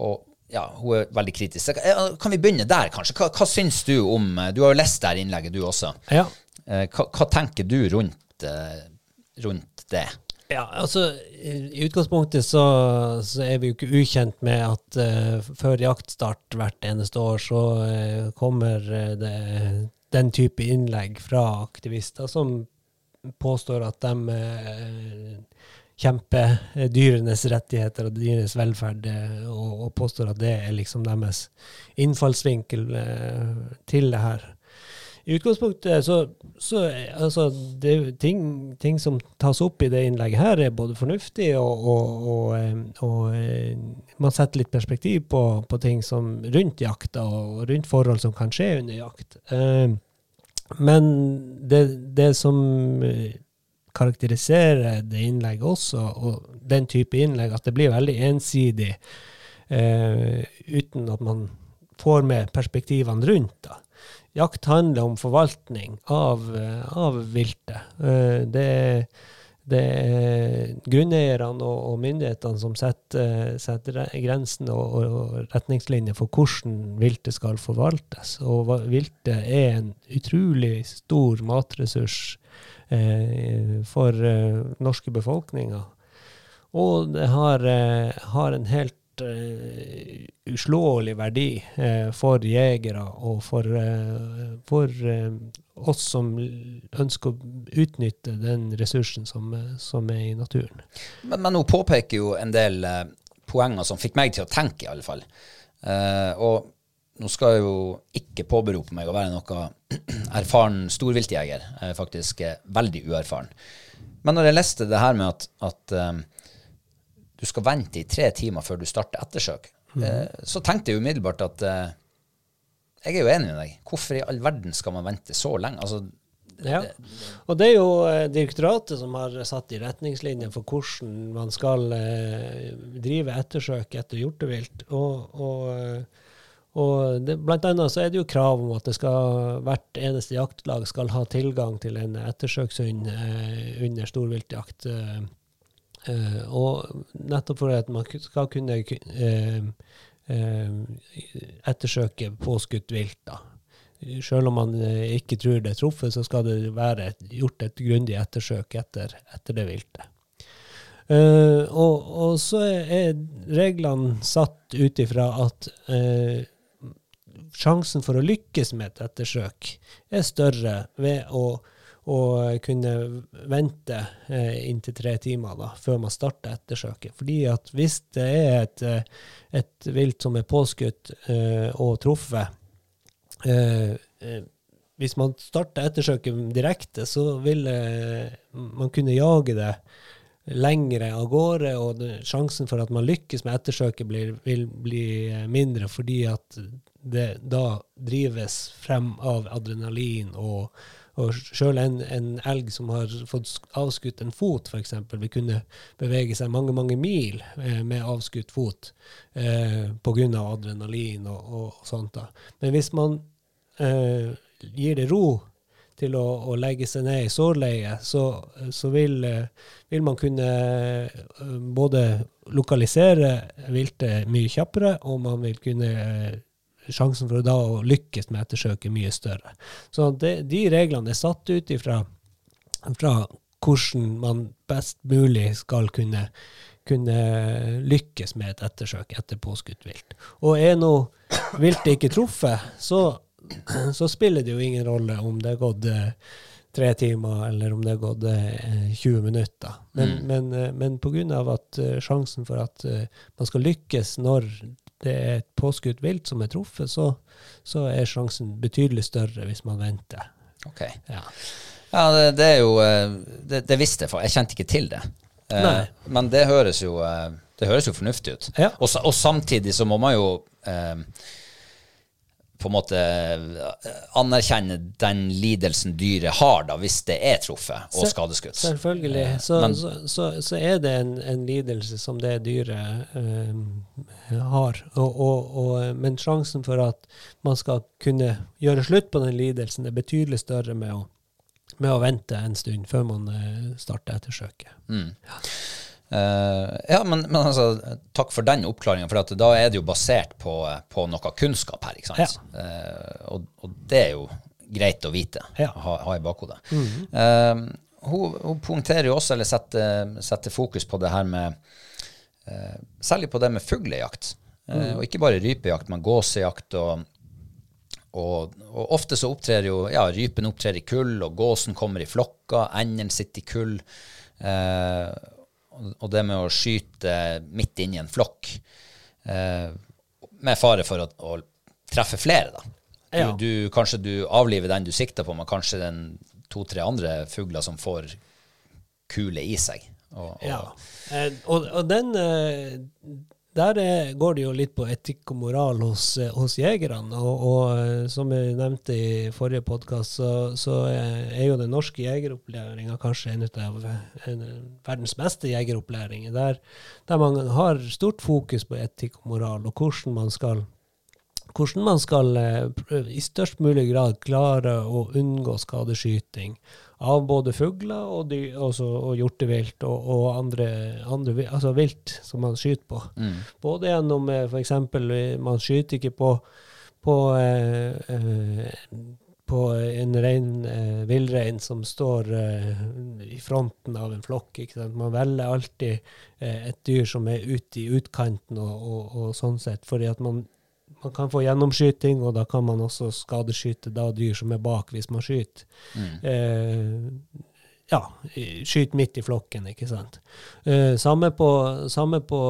Og ja, hun er veldig kritisk. Kan vi begynne der, kanskje? Hva, hva syns du om Du har jo lest det innlegget, du også. Ja. Hva, hva tenker du rundt, rundt det? Ja, altså I utgangspunktet så, så er vi jo ikke ukjent med at uh, før jaktstart hvert eneste år, så uh, kommer eh, det den type innlegg fra aktivister som påstår at de uh, kjemper dyrenes rettigheter og dyrenes velferd, og, og påstår at det er liksom deres innfallsvinkel til det her. I utgangspunktet så, så altså, det, ting, ting som tas opp i det innlegget her, er både fornuftig, og, og, og, eh, og eh, man setter litt perspektiv på, på ting som rundt jakta, og rundt forhold som kan skje under jakt. Eh, men det, det som karakteriserer det innlegget også, og den type innlegg, at det blir veldig ensidig uten at man får med perspektivene rundt. da. Jakt handler om forvaltning av, eh, av viltet. Eh, Det, er- det er grunneierne og, myndighetene som setter, setter re- grensene og, og, retningslinjer for hvordan viltet skal forvaltes. Og viltet er en utrolig stor matressurs eh, for eh, norske befolkninger. Og det har, eh, har en helt eh, uslåelig verdi uh, for jegere og for, uh, for oss som ønsker å utnytte den ressursen som, som er i naturen. Men, men hun påpeker jo en del poenger som fikk meg til å tenke, i alle fall. Og nå skal jeg jo ikke påberope meg å være noe erfaren storviltjeger. Jeg er faktisk veldig uerfaren. Men når jeg leste det her med at, at du skal vente i tre timer før du starter ettersøk, eh, så tenkte jeg umiddelbart at eh, jeg er jo enig med deg. Hvorfor i all verden skal man vente så lenge? Altså, Ja. Og det er jo eh, direktoratet som har satt i retningslinjer for hvordan man skal eh, drive ettersøk etter hjortevilt. Og, og, og det, blant annet så er det jo krav om at det skal, hvert eneste jaktlag skal ha tilgang til en ettersøkshund eh, under storviltjakt. Eh, eh, og nettopp for at man skal kunne eh, eh, ettersøke påskutt vilt. da. Selv om man ikke tror det er truffet, så skal det være et, gjort et grundig ettersøk etter, etter det viltet. Og, og så er reglene satt ut ifra at sjansen for å lykkes med et ettersøk er større ved å, å kunne vente eh, inntil tre timer da, før man starter ettersøket. Fordi at hvis det er et, eh, et vilt som er påskutt eh, og truffet, eh, eh, hvis man starter ettersøket direkte, så vil eh, man kunne jage det lengre av gårde, og sjansen for at man lykkes med ettersøket blir, vil bli mindre, fordi at det da drives frem av adrenalin, og, og sjøl en, en elg som har fått avskutt en fot, f.eks., vil kunne bevege seg mange, mange mil eh, med avskutt fot eh, pga. adrenalin og, og, sånt. da. Men hvis man eh, gir det ro til å, å legge seg ned i sårleie, så, så vil, eh, vil, man kunne eh, både lokalisere viltet mye kjappere, og man vil kunne Sjansen for da å lykkes med ettersøket mye større. Så det, de reglene er satt ut ifra fra hvordan man best mulig skal kunne kunne lykkes med et ettersøk etter påskutt vilt. Og er nå viltet ikke truffet, så, så, spiller det jo ingen rolle om det er gått eh, tre timer, eller om det er gått eh, 20 minutter. Men, mm. men, eh, men pga. at uh, sjansen for at uh, man skal lykkes når det er et påskutt vilt som er truffet, så, så, er sjansen betydelig større hvis man venter. Ok. Ja, ja det, det, er jo det, det visste jeg, for jeg kjente ikke til det. Nei. men det høres jo, eh, det høres jo fornuftig ut. Ja. Og, og, samtidig så må man jo eh, på en måte eh, anerkjenne den lidelsen dyret har da, hvis det er truffet og skadeskutt. Selvfølgelig. Så, Men, så, så, så, er det en, en, lidelse som det dyret eh, har. Og, og, og, men sjansen for at man skal kunne gjøre slutt på den lidelsen, er betydelig større med å med å vente en stund før man uh, starter ettersøket. Mm. Ja. Uh, ja, men, men altså, takk for den oppklaringa, for da er det jo basert på, på noe kunnskap her. ikke sant? Ja. Uh, og, og, det er jo greit å vite, ja. ha, ha, i bakhodet. Mm -hmm. hun, hun, punkterer jo også, eller setter, setter, fokus på det her med Særlig på det med fuglejakt. Mm. Og ikke bare rypejakt, men gåsejakt og og, og, ofte så opptrer jo ja, rypen opptrer i kull, og gåsen kommer i flokker, enden sitter i kull. Eh, og, det med å skyte midt inni en flokk, eh, med fare for å, å treffe flere, da. Du, ja. du, kanskje du avliver den du sikter på, men kanskje den to-tre andre fugler som får kule i seg. Og, og, ja. eh, og, og den eh, der er, går det jo litt på etikk og moral hos, eh, hos jegerne. Og, og, eh, som jeg nevnte i forrige podkast, så, så, er jo den norske jegeropplæringa kanskje en av en, verdens beste jegeropplæringer. Der, der, man har stort fokus på etikk og moral, og hvordan man skal, hvordan man skal eh, i størst mulig grad klare å unngå skadeskyting av både fugler og, dyr, også, og hjortevilt og, og andre, andre, altså vilt som man skyter på. Mm. Både gjennom eh, f.eks. Man skyter ikke på, på, eh, eh, på en rein, eh, villrein som står eh, i fronten av en flokk. Man velger alltid eh, et dyr som er ute i utkanten og, og, og sånn sett, fordi at man man kan få gjennomskyting, og da kan man også skadeskyte da dyr som er bak, hvis man skyter. Mm. Eh, ja, skyter midt i flokken, ikke sant. Eh, samme, på, samme på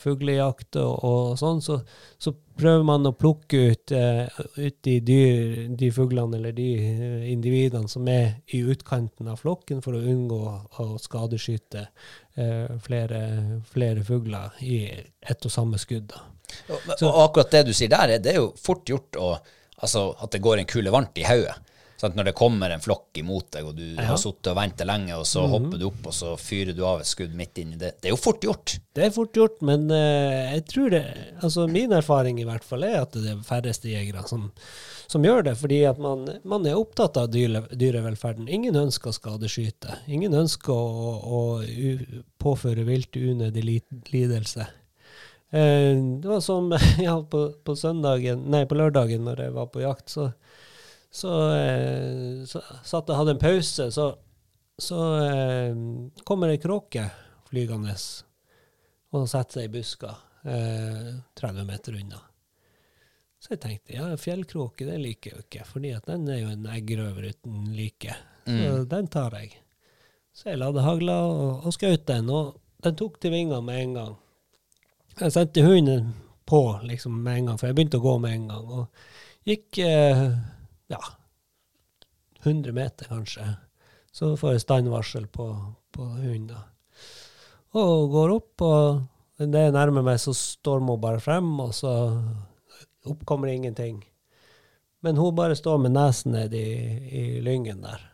fuglejakt og, og sånn, så, så, prøver man å plukke ut, eh, ut de, dyr, de fuglene eller de eh, individene som er i utkanten av flokken, for å unngå å skadeskyte eh, flere, flere fugler i ett og samme skudd. da. Og, og, akkurat det du sier der, det er jo fort gjort å, altså, at det går en kule varmt i hodet. Sånn, når det kommer en flokk imot deg, og du ja. har sittet og ventet lenge, og så mm -hmm. hopper du opp og så fyrer du av et skudd midt inni det. Det er jo fort gjort. Det er fort gjort, men uh, jeg tror det Altså min erfaring i hvert fall er at det er færreste jegere som, som gjør det, fordi at man, man er opptatt av dyre, dyrevelferden. Ingen ønsker å skadeskyte. Ingen ønsker å, å påføre vilt unødig lidelse. Eh, det var som ja, på, på, søndagen, nei, på lørdagen når jeg var på jakt, så, så, eh, så satt jeg hadde en pause, så, så eh, kommer ei kråke flygende og setter seg i buska eh, 30 meter unna. Så jeg tenkte ja, fjellkråke det liker jeg jo ikke, fordi at den er jo en eggrøver uten like. Så mm. den tar jeg. Så jeg ladde hagla og, og skjøt den, og den tok til vingene med en gang. Jeg sendte hunden på liksom med en gang, for jeg begynte å gå med en gang. Og gikk eh, ja, 100 meter, kanskje. Så får jeg standvarsel på, på hunden. Og går opp, og det jeg nærmer meg, så stormer hun bare frem, og så oppkommer det ingenting. Men hun bare står med nesen ned i lyngen der.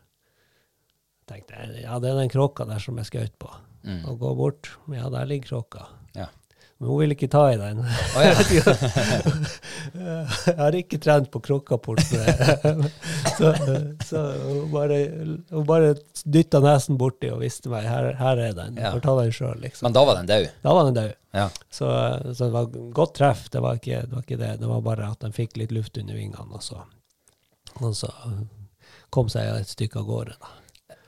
tenkte jeg, ja, det er den kråka der som jeg skjøt på. Mm. Og går bort. Ja, der ligger kråka. Men hun ville ikke ta i den. Oh, ja. jeg har ikke trent på krokkapport. så så hun, bare, hun bare dytta nesen borti og viste meg her, her er den. Ja. Ta den sjøl, liksom. Men da var den død. Da var den død. Ja. Så, så det var godt treff. Det var, ikke, det var ikke det. Det var bare at den fikk litt luft under vingene, og så, og så kom seg et stykke av gårde. da.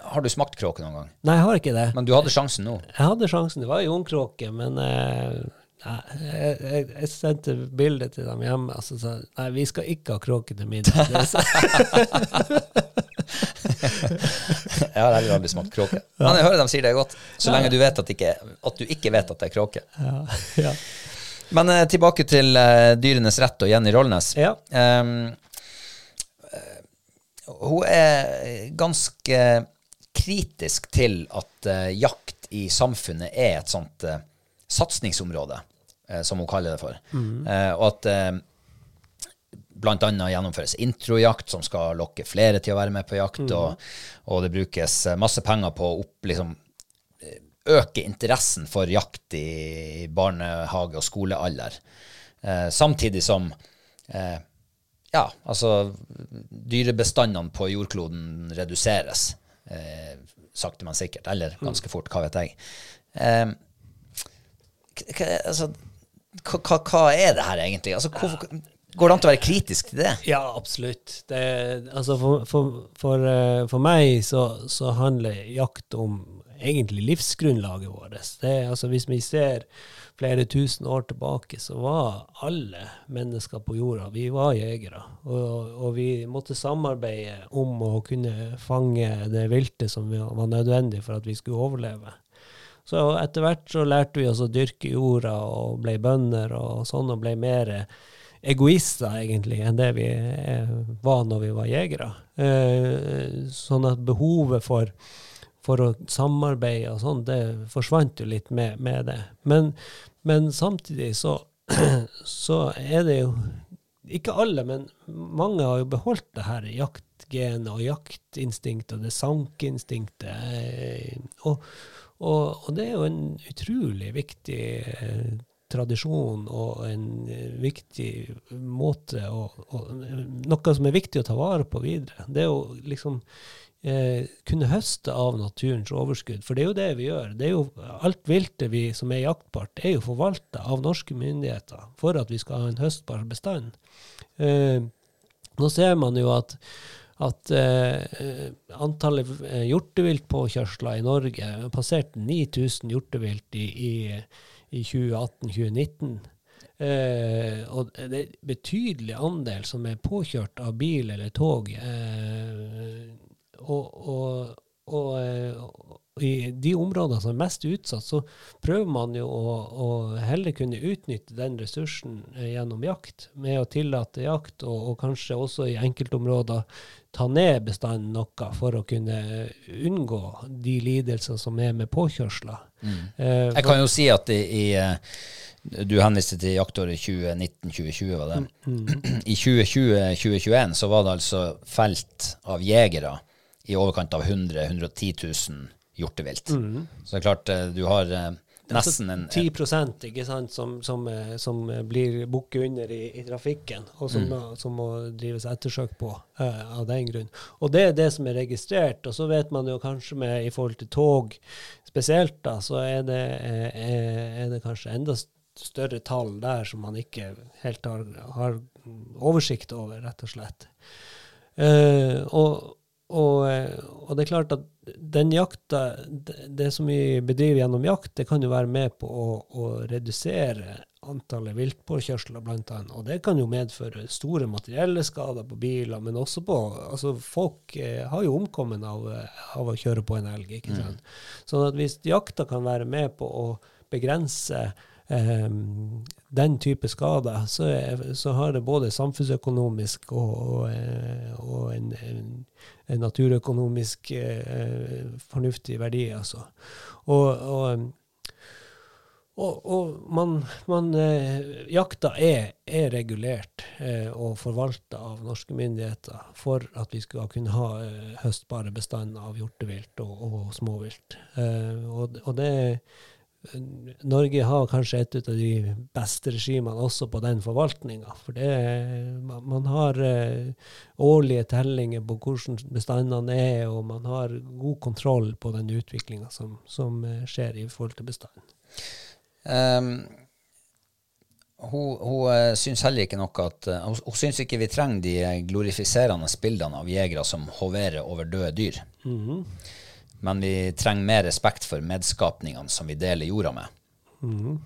Har du smakt kråke noen gang? Nei, jeg har ikke det. Men du hadde sjansen nå. Jeg hadde sjansen. Det var ei ungkråke, men eh, jeg, jeg, jeg sendte bilde til dem hjemme. Altså, sa nei, vi skal ikke ha kråke til middag. Det så- Jeg har heller aldri smakt kråke. Men jeg hører de sier det er godt, så lenge du vet at, ikke, at du ikke vet at det er kråke. ja, ja. Men eh, tilbake til eh, Dyrenes rett og Jenny Rollnes. Ja. Um, hun er ganske kritisk til at uh, jakt i samfunnet er et sånt uh, satsingsområde, som hun kaller det for. Eh, og at eh, annet gjennomføres introjakt, som skal lokke flere til å være med på jakt, og, og det brukes eh, masse penger på å opp, liksom, eh, øke interessen for jakt i barnehage- og skolealder. Eh, samtidig som eh, ja, altså dyrebestandene på jordkloden reduseres. Eh, sakte, men sikkert. Eller ganske fort, hva vet jeg. Eh, altså, hva, hva, er det her egentlig? Altså, hvorfor, går det an til å være kritisk til det? Ja, absolutt. Det, altså for, for, for, eh, for meg så, så handler jakt om egentlig livsgrunnlaget vårt. Det, altså hvis vi ser flere tusen år tilbake, så var alle mennesker på jorda vi var jegere. Og, og vi måtte samarbeide om å kunne fange det viltet som var nødvendig for at vi skulle overleve. Så etter hvert så lærte vi oss å dyrke jorda og ble bønder og sånn, og ble mer egoister egentlig enn det vi var når vi var jegere. Eh, sånn at behovet for, for å samarbeide og sånn, det forsvant jo litt med, med det. Men, men samtidig så, så er det jo ikke alle, men mange har jo beholdt det her jaktgenet og jaktinstinktet og det sankinstinktet. eh, Og, og, og det er jo en utrolig viktig eh, tradisjon og en eh, viktig måte og, og, Noe som er viktig å ta vare på videre. Det er å liksom eh, kunne høste av naturens overskudd. For det er jo det vi gjør. Det er jo, alt viltet vi som er jaktbart, er jo forvalta av norske myndigheter for at vi skal ha en høstbar bestand. Eh, nå ser man jo at at eh, antallet eh, hjorteviltpåkjørsler i Norge passerte 9000 hjortevilt i, i, i 2018-2019. Eh, og det er en betydelig andel som er påkjørt av bil eller tog. Eh, og, og, og, eh, og i de områdene som er mest utsatt, så prøver man jo å, å heller kunne utnytte den ressursen eh, gjennom jakt, med å tillate jakt, og kanskje også i enkeltområder ta ned bestanden noe for å kunne unngå de lidelsene som er med påkjørsler. Eh, Jeg kan jo si at i, eh, Du henviste til jaktåret 2019-2020, var det? I 2020-2021 så var det altså felt av jegere i overkant av 100 110 000 hjortevilt. Så det er klart, eh, du har eh, nesten en, en 10 ikke sant, som, som, eh, som eh, blir bukket under i, i trafikken, og som, Mm. som må drives ettersøk på uh, av den grunn. Og det er det som er registrert. Og så vet man jo kanskje med i forhold til tog spesielt, da, så er det, er, er det kanskje enda større tall der som man ikke helt har, har oversikt over, rett og slett. Uh, og, og, og det er klart at den jakta, det, som vi bedriver gjennom jakt, det kan jo være med på å, å redusere antallet viltpåkjørsler, blant annet. Og det kan jo medføre store materielle skader på biler, men også på altså Folk eh, har jo omkommet av, av å kjøre på en elg, ikke sant. Sånn at hvis jakta kan være med på å begrense eh, den type skader, så, er, så har det både samfunnsøkonomisk og, og, eh, og en, en, en naturøkonomisk eh, fornuftig verdi, altså. Og, og, man, man eh, jakta er, er regulert eh, og forvalta av norske myndigheter for at vi skal kunne ha eh, høstbare bestander av hjortevilt og, småvilt. Eh, og, det Norge har kanskje et av de beste regimene også på den forvaltninga. For det, man, har eh, årlige tellinger på hvordan bestandene er, og man har god kontroll på den utviklinga som, som eh, skjer i forhold til bestanden. Um, hun, hun syns heller ikke noe at uh, hun, hun syns ikke vi trenger de glorifiserende bildene av jegere som hoverer over døde dyr. Mhm. Men vi trenger mer respekt for medskapningene som vi deler jorda med. Mm.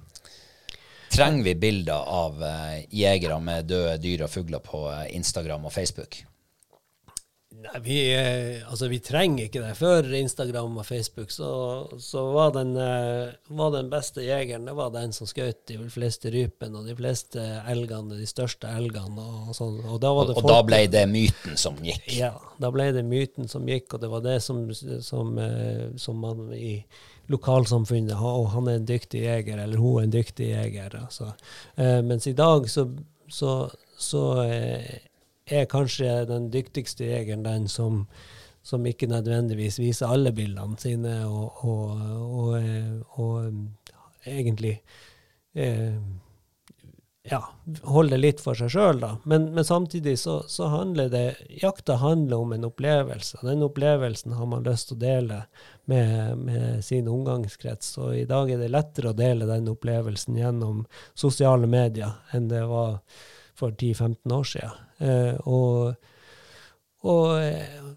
Trenger vi bilder av uh, jegere med døde dyr og fugler på uh, Instagram og Facebook? Nei, vi, eh, altså, vi trenger ikke det. Før Instagram og Facebook så, så var, den, eh, var den beste jegeren det var den som skjøt de fleste rypene og de fleste elgene, de største elgene. Og, sånn. og, da, var Og, det og da ble det myten som gikk. Ja, da ble det myten som gikk, og det var det som, som, eh, som man i lokalsamfunnet har, Og han er en dyktig jeger, eller hun er en dyktig jeger. Altså. Eh, mens i dag så, så, så er kanskje den dyktigste jegeren den som, som ikke nødvendigvis viser alle bildene sine, og, og, og, eh, og eh, egentlig eh, ja, holde litt for seg sjøl. Men, men samtidig så, så handler det Jakta handler om en opplevelse. Den opplevelsen har man lyst til å dele med, med sin omgangskrets. Og i dag er det lettere å dele den opplevelsen gjennom sosiale medier enn det var for 10-15 år siden. Eh, og og eh,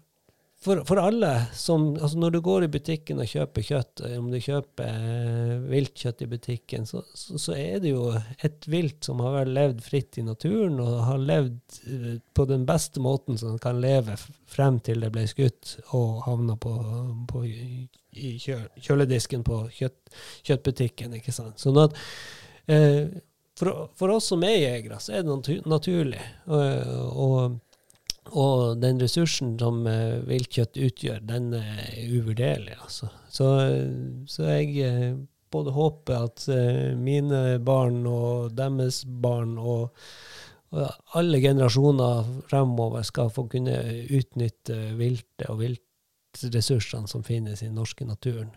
for, for alle som altså Når du går i butikken og kjøper kjøtt, eh, om du kjøper viltkjøtt i butikken, så, så, så er det jo et vilt som har levd fritt i naturen, og har levd på den beste måten som kan leve frem til det ble skutt og havna på, på kjøledisken på kjøtt, kjøttbutikken. ikke sant? Sånn at eh, for, for oss som er jegere, så er det natu naturlig. Og, og og den ressursen som eh, viltkjøtt utgjør, den er uvurderlig, altså. Så, så jeg både håper at mine barn og deres barn og alle generasjoner fremover skal få kunne utnytte viltet og viltressursene som finnes i den norske naturen.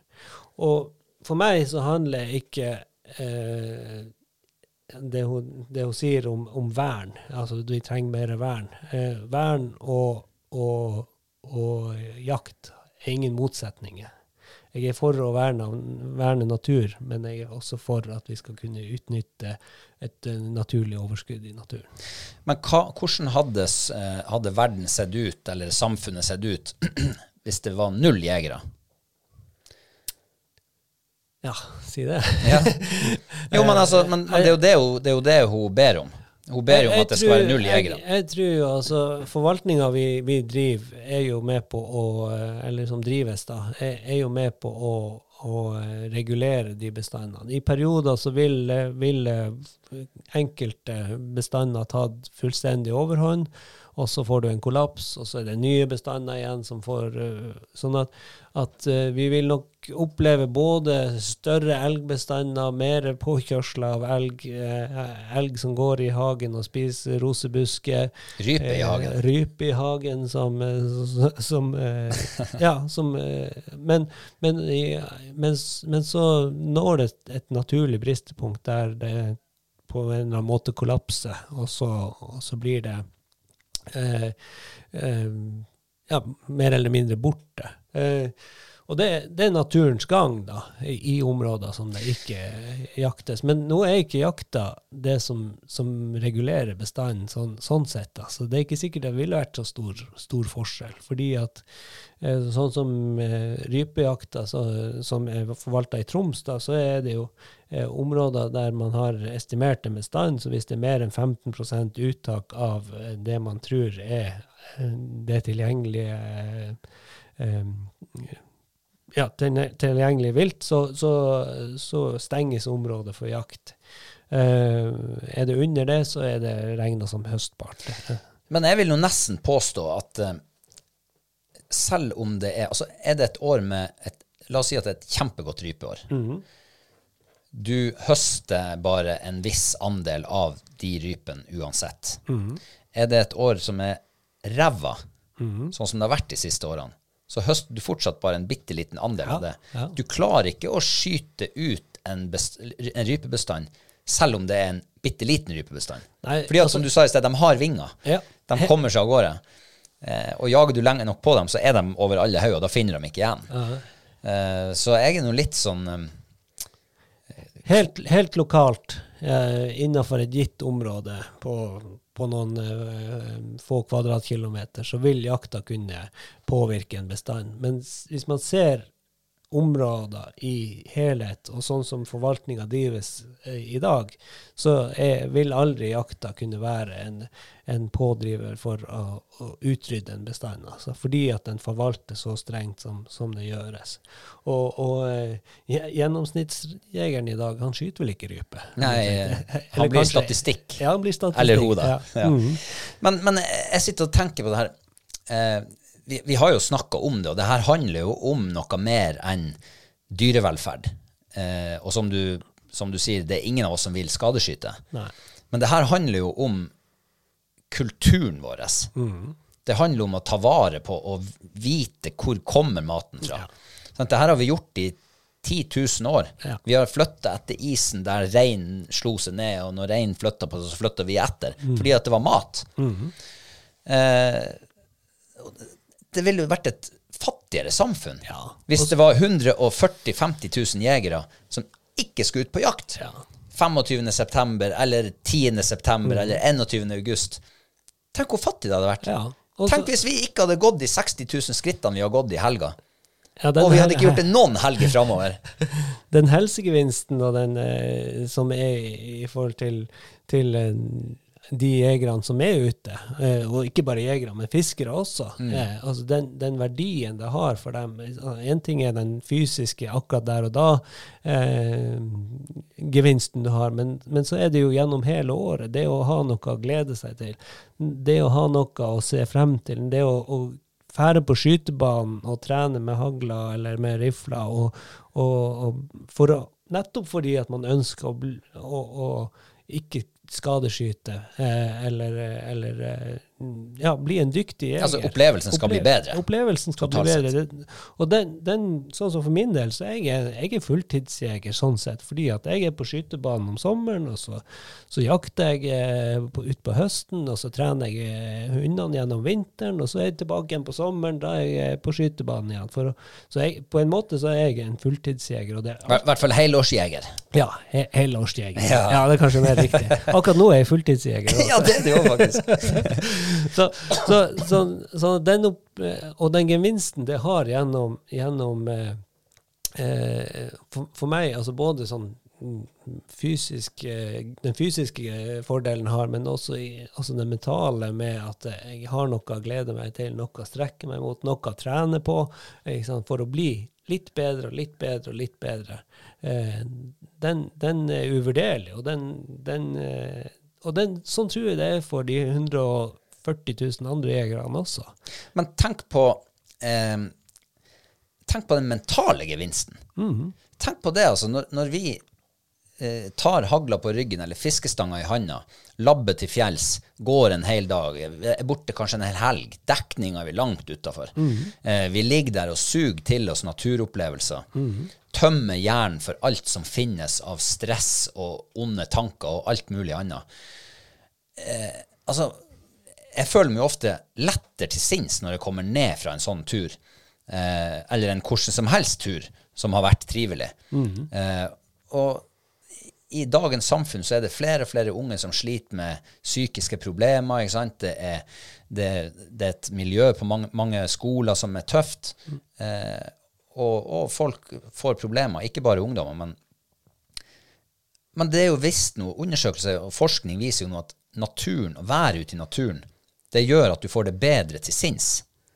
Og for meg så handler ikke eh, det hun, det hun sier om, om vern, altså vi trenger mer vern. Eh, vern og, og, og jakt er ingen motsetninger. Jeg er for å verne, verne natur, men jeg er også for at vi skal kunne utnytte et eh, naturlig overskudd i naturen. Men hva, hvordan hadde, eh, hadde verden sett ut, eller samfunnet sett ut, hvis det var null jegere? Ja, si det. Ja. Jo, men, altså, men, men det, er jo det, hun, det er jo det hun ber om. Hun ber jo om at det skal være null jegere. Jeg, jeg tror altså Forvaltninga vi, vi driver, er jo med på å Eller som drives, da, er, er jo med på å, å eh, regulere de bestandene. I perioder så vil, eh, vil eh, enkelte bestander tatt fullstendig overhånd, og så får du en kollaps, og så er det nye bestander igjen som får Sånn at, at vi vil nok oppleve både større elgbestander, mer påkjørsler av elg, eh, elg som går i hagen og spiser rosebusker. Rype i Eh, hagen. rype i hagen som, eh, som Ja, som Men, men, men, men så når det et, et naturlig bristepunkt der det på en eller annen måte kollapser, og så, og så blir det eh, eh, ja, mer eller mindre borte. Eh, og det, det er naturens gang da, i, områder som det ikke jaktes. Men nå er ikke jakta det som, som regulerer bestanden sånn, sånn sett. Da. Så det er ikke sikkert det ville vært så stor, stor forskjell. Fordi at eh, sånn som eh, rypejakta så, som er forvalta i Troms, da, så er det jo eh, områder der man har estimert en bestand. Så hvis det er mer enn 15% uttak av det man tror er det tilgjengelige eh, ja, tilgjengelig vilt, så, så, så stenges området for jakt. Uh, er det under det, så er det regna som høstbart. Men jeg vil jo nesten påstå at uh, selv om det er Altså, er det et år med et La oss si at det er et kjempegodt rypeår. Du høster bare en viss andel av de rypene uansett. Er det et år som er ræva, sånn som det har vært de siste årene, så høster du fortsatt bare en bitte liten andel Ja, av det. ja. Du klarer ikke å skyte ut en, en rypebestand selv om det er en bitte liten rypebestand. Nei, Fordi at, altså- som du sa i sted, de har vinger. Ja. De kommer seg av gårde. Eh, og jager du lenge nok på dem, så er de over alle hauger. Da finner de ikke igjen. Eh, så jeg er nå litt sånn eh, Helt, helt lokalt, eh, innenfor et gitt område på, på noen eh, få kvadratkilometer, så vil jakta kunne påvirke en bestand. Men hvis man ser områder i helhet, og sånn som forvaltninga drives eh, i dag, så er, vil aldri jakta kunne være en, en pådriver for å, å utrydde en bestand. Altså, fordi at den forvaltes så strengt som, som det gjøres. Og, og eh, gjennomsnittsjegeren i dag, han skyter vel ikke rype? Nei, han blir kanskje- statistikk. Ja, han blir statistikk. Eller da. Ja. Ja. -hmm. Men, men jeg sitter og tenker på det her. Eh, vi, vi har jo snakka om det, og det her handler jo om noe mer enn dyrevelferd. Eh, og som du, som du sier, det er ingen av oss som vil skadeskyte. Nei. Men det her handler jo om kulturen vår. Det handler om å ta vare på og vite hvor kommer maten fra. Sant? det her har vi gjort i 10 000 år. Ja. Vi har flytta etter isen der reinen slo seg ned, og når reinen flytta på seg, så flytta vi etter. Fordi at det var mat. eh, og det- ville jo vært et fattigere samfunn Ja. hvis det var 140 000-50 000 jegere som ikke skulle ut på jakt. Ja. 25. september eller 10. september eller 21. august. Tenk hvor fattig det hadde vært. Ja. Også, Tenk hvis vi ikke hadde gått de 60 000 skrittene vi har gått i helga. Ja, Og vi hadde ikke gjort det noen helger framover. den helsegevinsten og den eh, som er i i forhold til, til eh, de jegerne som er ute, eh, og ikke bare jegere, men fiskere også, Mm. altså den, den verdien det har for dem En ting er den fysiske akkurat der og da, eh, gevinsten du har, men, men så er det jo gjennom hele året. Det å ha noe å glede seg til, det å ha noe å se frem til, det å, å fære på skytebanen og trene med hagla eller med rifla, og, og, og for å, nettopp fordi at man ønsker å, å, å ikke skadeskyte, eh, eller, eller eh, ja, bli en dyktig jeger. Altså, opplevelsen skal bli bedre. Opplevelsen skal Totalt bli bedre. Det, og den, den, sånn som for min del, så er jeg, jeg er fulltidsjeger sånn sett, fordi at jeg er på skytebanen om sommeren, og så, så jakter jeg eh, på, ut på høsten, og så trener jeg eh, hundene gjennom vinteren, og så er jeg tilbake igjen på sommeren, da er jeg på skytebanen igjen. For, så jeg, på en måte så er jeg en fulltidsjeger, I hvert fall helårsjeger. ja, he, helårsjeger. Ja. Ja. det er kanskje mer riktig. Akkurat nå er jeg fulltidsjeger. Ja, det er det jo faktisk. så, så, så, så den opp, og den gevinsten det har gjennom, gjennom eh, eh, for, for meg, altså både sånn fysisk, eh, den fysiske fordelen har, men også i, altså det mentale med at jeg har noe å glede meg til, noe å strekke meg mot, noe å trene på, for å bli litt bedre og litt bedre og litt bedre. Eh, den, den er uvurderlig, og den, den, og den, sånn tror jeg det er for de 140 000 andre jegerne også. Men tenk på eh, Tenk på den mentale gevinsten. Tenk på det, altså. Når, når vi eh, tar hagla på ryggen eller fiskestanga i handa, labber til fjells, går en hel dag, er borte kanskje en hel helg, dekninga er vi langt utafor. Eh, vi ligger der og suger til oss naturopplevelser. Tømmer hjernen for alt som finnes av stress og onde tanker og alt mulig annet. Eh, altså, jeg føler meg ofte lettere til sinns når jeg kommer ned fra en sånn tur, eh, eller en hvordan som helst tur som har vært trivelig. eh, og i dagens samfunn så er det flere og flere unge som sliter med psykiske problemer. ikke sant? Det er, det, det er et miljø på mange, mange skoler som er tøft. Eh, og, og folk får problemer, ikke bare ungdommer, men men det er jo visst noe, undersøkelser og forskning viser jo nå at naturen, å være ute i naturen, det gjør at du får det bedre til sinns.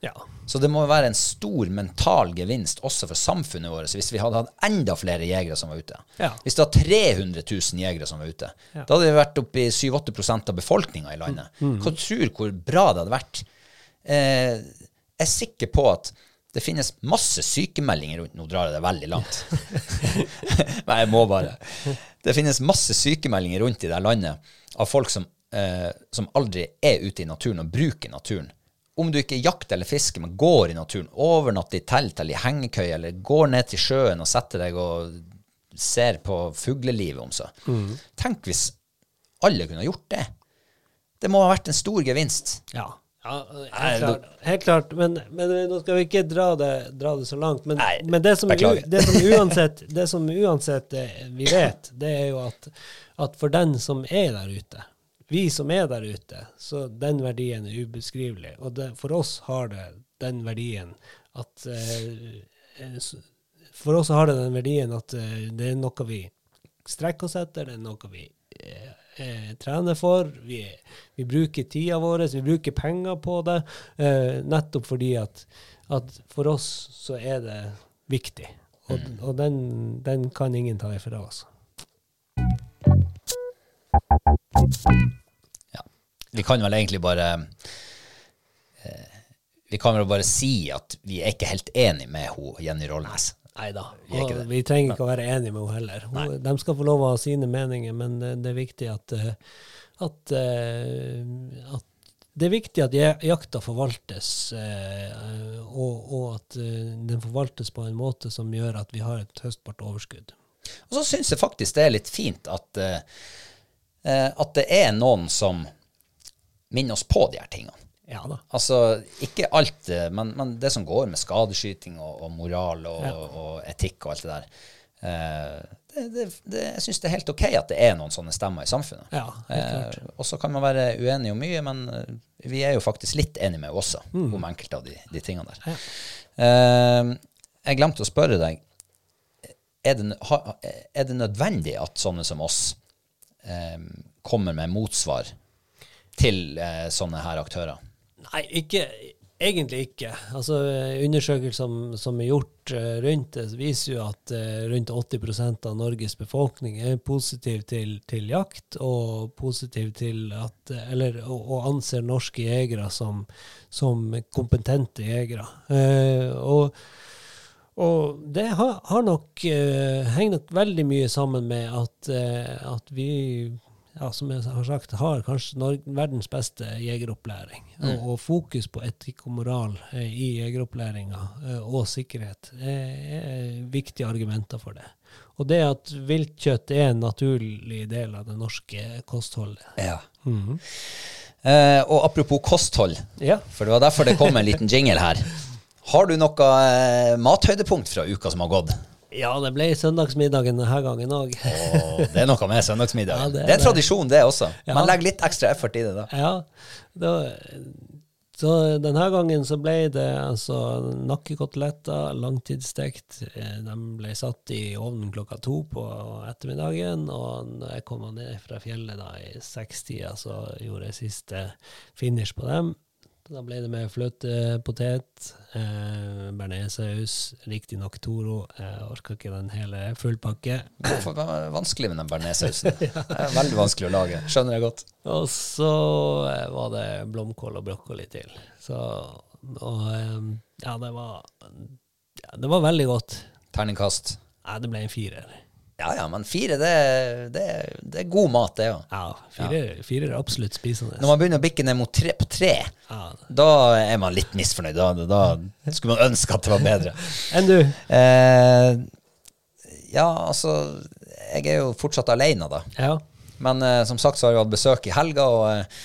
Ja. Så det må være en stor mental gevinst også for samfunnet vårt hvis vi hadde hatt enda flere jegere som var ute. Ja. Hvis det var 300 000 jegere som var ute, Ja. da hadde vi vært oppe i 7-8 av befolkninga i landet. Hva tror hvor bra det hadde vært? Eh, jeg er sikker på at det finnes masse sykemeldinger rundt Nå drar jeg det veldig langt. Nei, jeg må bare. Det finnes masse sykemeldinger rundt i det landet av folk som, eh, som aldri er ute i naturen og bruker naturen, om du ikke jakter eller fisker, men går i naturen, overnatter i telt eller i hengekøye, eller går ned til sjøen og setter deg og ser på fuglelivet om seg. Tenk hvis alle kunne gjort det. Det må ha vært en stor gevinst. Ja. ja helt, klart, helt klart. Men, men nå skal vi ikke dra det, dra det så langt. Men, Nei, men det, som, det som uansett, det som uansett eh, vi vet, det er jo at, at for den som er der ute, vi som er der ute, så den verdien er ubeskrivelig. Og det, for oss har det den verdien at eh, eh, For oss har det den verdien at eh, det er noe vi strekker oss etter, det er noe vi eh, eh, trener for. Vi, vi bruker tida vår, vi bruker penger på det, eh, nettopp fordi at, at for oss så er det viktig. Og, og den, den kan ingen ta ifra oss. Vi kan vel egentlig bare eh, Vi kan vel bare si at vi er ikke helt enig med ho, Jenny Rollnes. Nei da. Vi vi trenger ikke å være enige med henne heller. Hun, de skal få lov å ha sine meninger, men det, det er viktig at, eh, at, eh, at det er viktig at jakta forvaltes, eh, og, og at eh, den forvaltes på en måte som gjør at vi har et høstbart overskudd. Og så syns jeg faktisk det er litt fint at, eh, eh, at det er noen som minner oss på de her tingene. Ja da. Altså, ikke alt, eh, men, men det som går med skadeskyting og, og moral og, Ja. og etikk og alt det der. eh, det, det, det, jeg syns det er helt OK at det er noen sånne stemmer i samfunnet. Ja. Eh, og så kan man være uenig om mye, men eh, vi er jo faktisk litt enige med også Mm. om enkelte av de, de tingene der. Eh, jeg glemte å spørre deg. Er det, er det nødvendig at sånne som oss eh, kommer med motsvar til eh, sånne her aktører? Nei, ikke, egentlig ikke. Altså, Undersøkelser som, som er gjort eh, rundt det, viser jo at eh, rundt 80% av Norges befolkning er positiv til, til jakt, og positiv til at Eller og, og anser norske jegere som, som kompetente jegere. Og og det har, har nok, uh, henger nok veldig mye sammen med at, uh, at vi, ja, som jeg har sagt, har kanskje Norge, verdens beste jegeropplæring. Og, og fokus på etikk og moral uh, i jegeropplæringa og sikkerhet er, viktige argumenter for det. Og det at viltkjøtt er en naturlig del av det norske kostholdet. Ja. Eh, og apropos kosthold, Ja. for det var derfor det kom en liten jingle her. Har du noe eh, mathøydepunkt fra uka som har gått? Ja, det ble søndagsmiddagen denne gangen òg. oh, det er noe med søndagsmiddag. Ja, det er en tradisjon, det også. Ja. Man legger litt ekstra effort i det da. Ja, da, så denne gangen så ble det altså nakkekoteletter, langtidsstekt. Eh, De ble satt i ovnen klokka to på ettermiddagen, og når jeg kom ned fra fjellet da i sekstida, så gjorde jeg siste finish på dem. Da ble det med fløtepotet, eh, bearnéssaus, riktignok Toro. Jeg orka ikke den hele fullpakke. Hvorfor var det vanskelig med den bearnéssausen? Det er veldig vanskelig å lage. Skjønner jeg godt. Og så eh, var det blomkål og brokkoli til. Så, og eh, ja, det var, ja, det var veldig godt. Terningkast. Nei, det ble en firer. Ja, ja, men fire, det, det, det er god mat, det òg. Ja, ja, fire, fire er absolutt spisende. Når man begynner å bikke ned mot tre på tre, Ja. da er man litt misfornøyd. Da, da skulle man ønske at det var bedre. Enn du? Eh, ja, altså Jeg er jo fortsatt alene, da. Ja. Men eh, som sagt så har jeg hatt besøk i helga, og eh,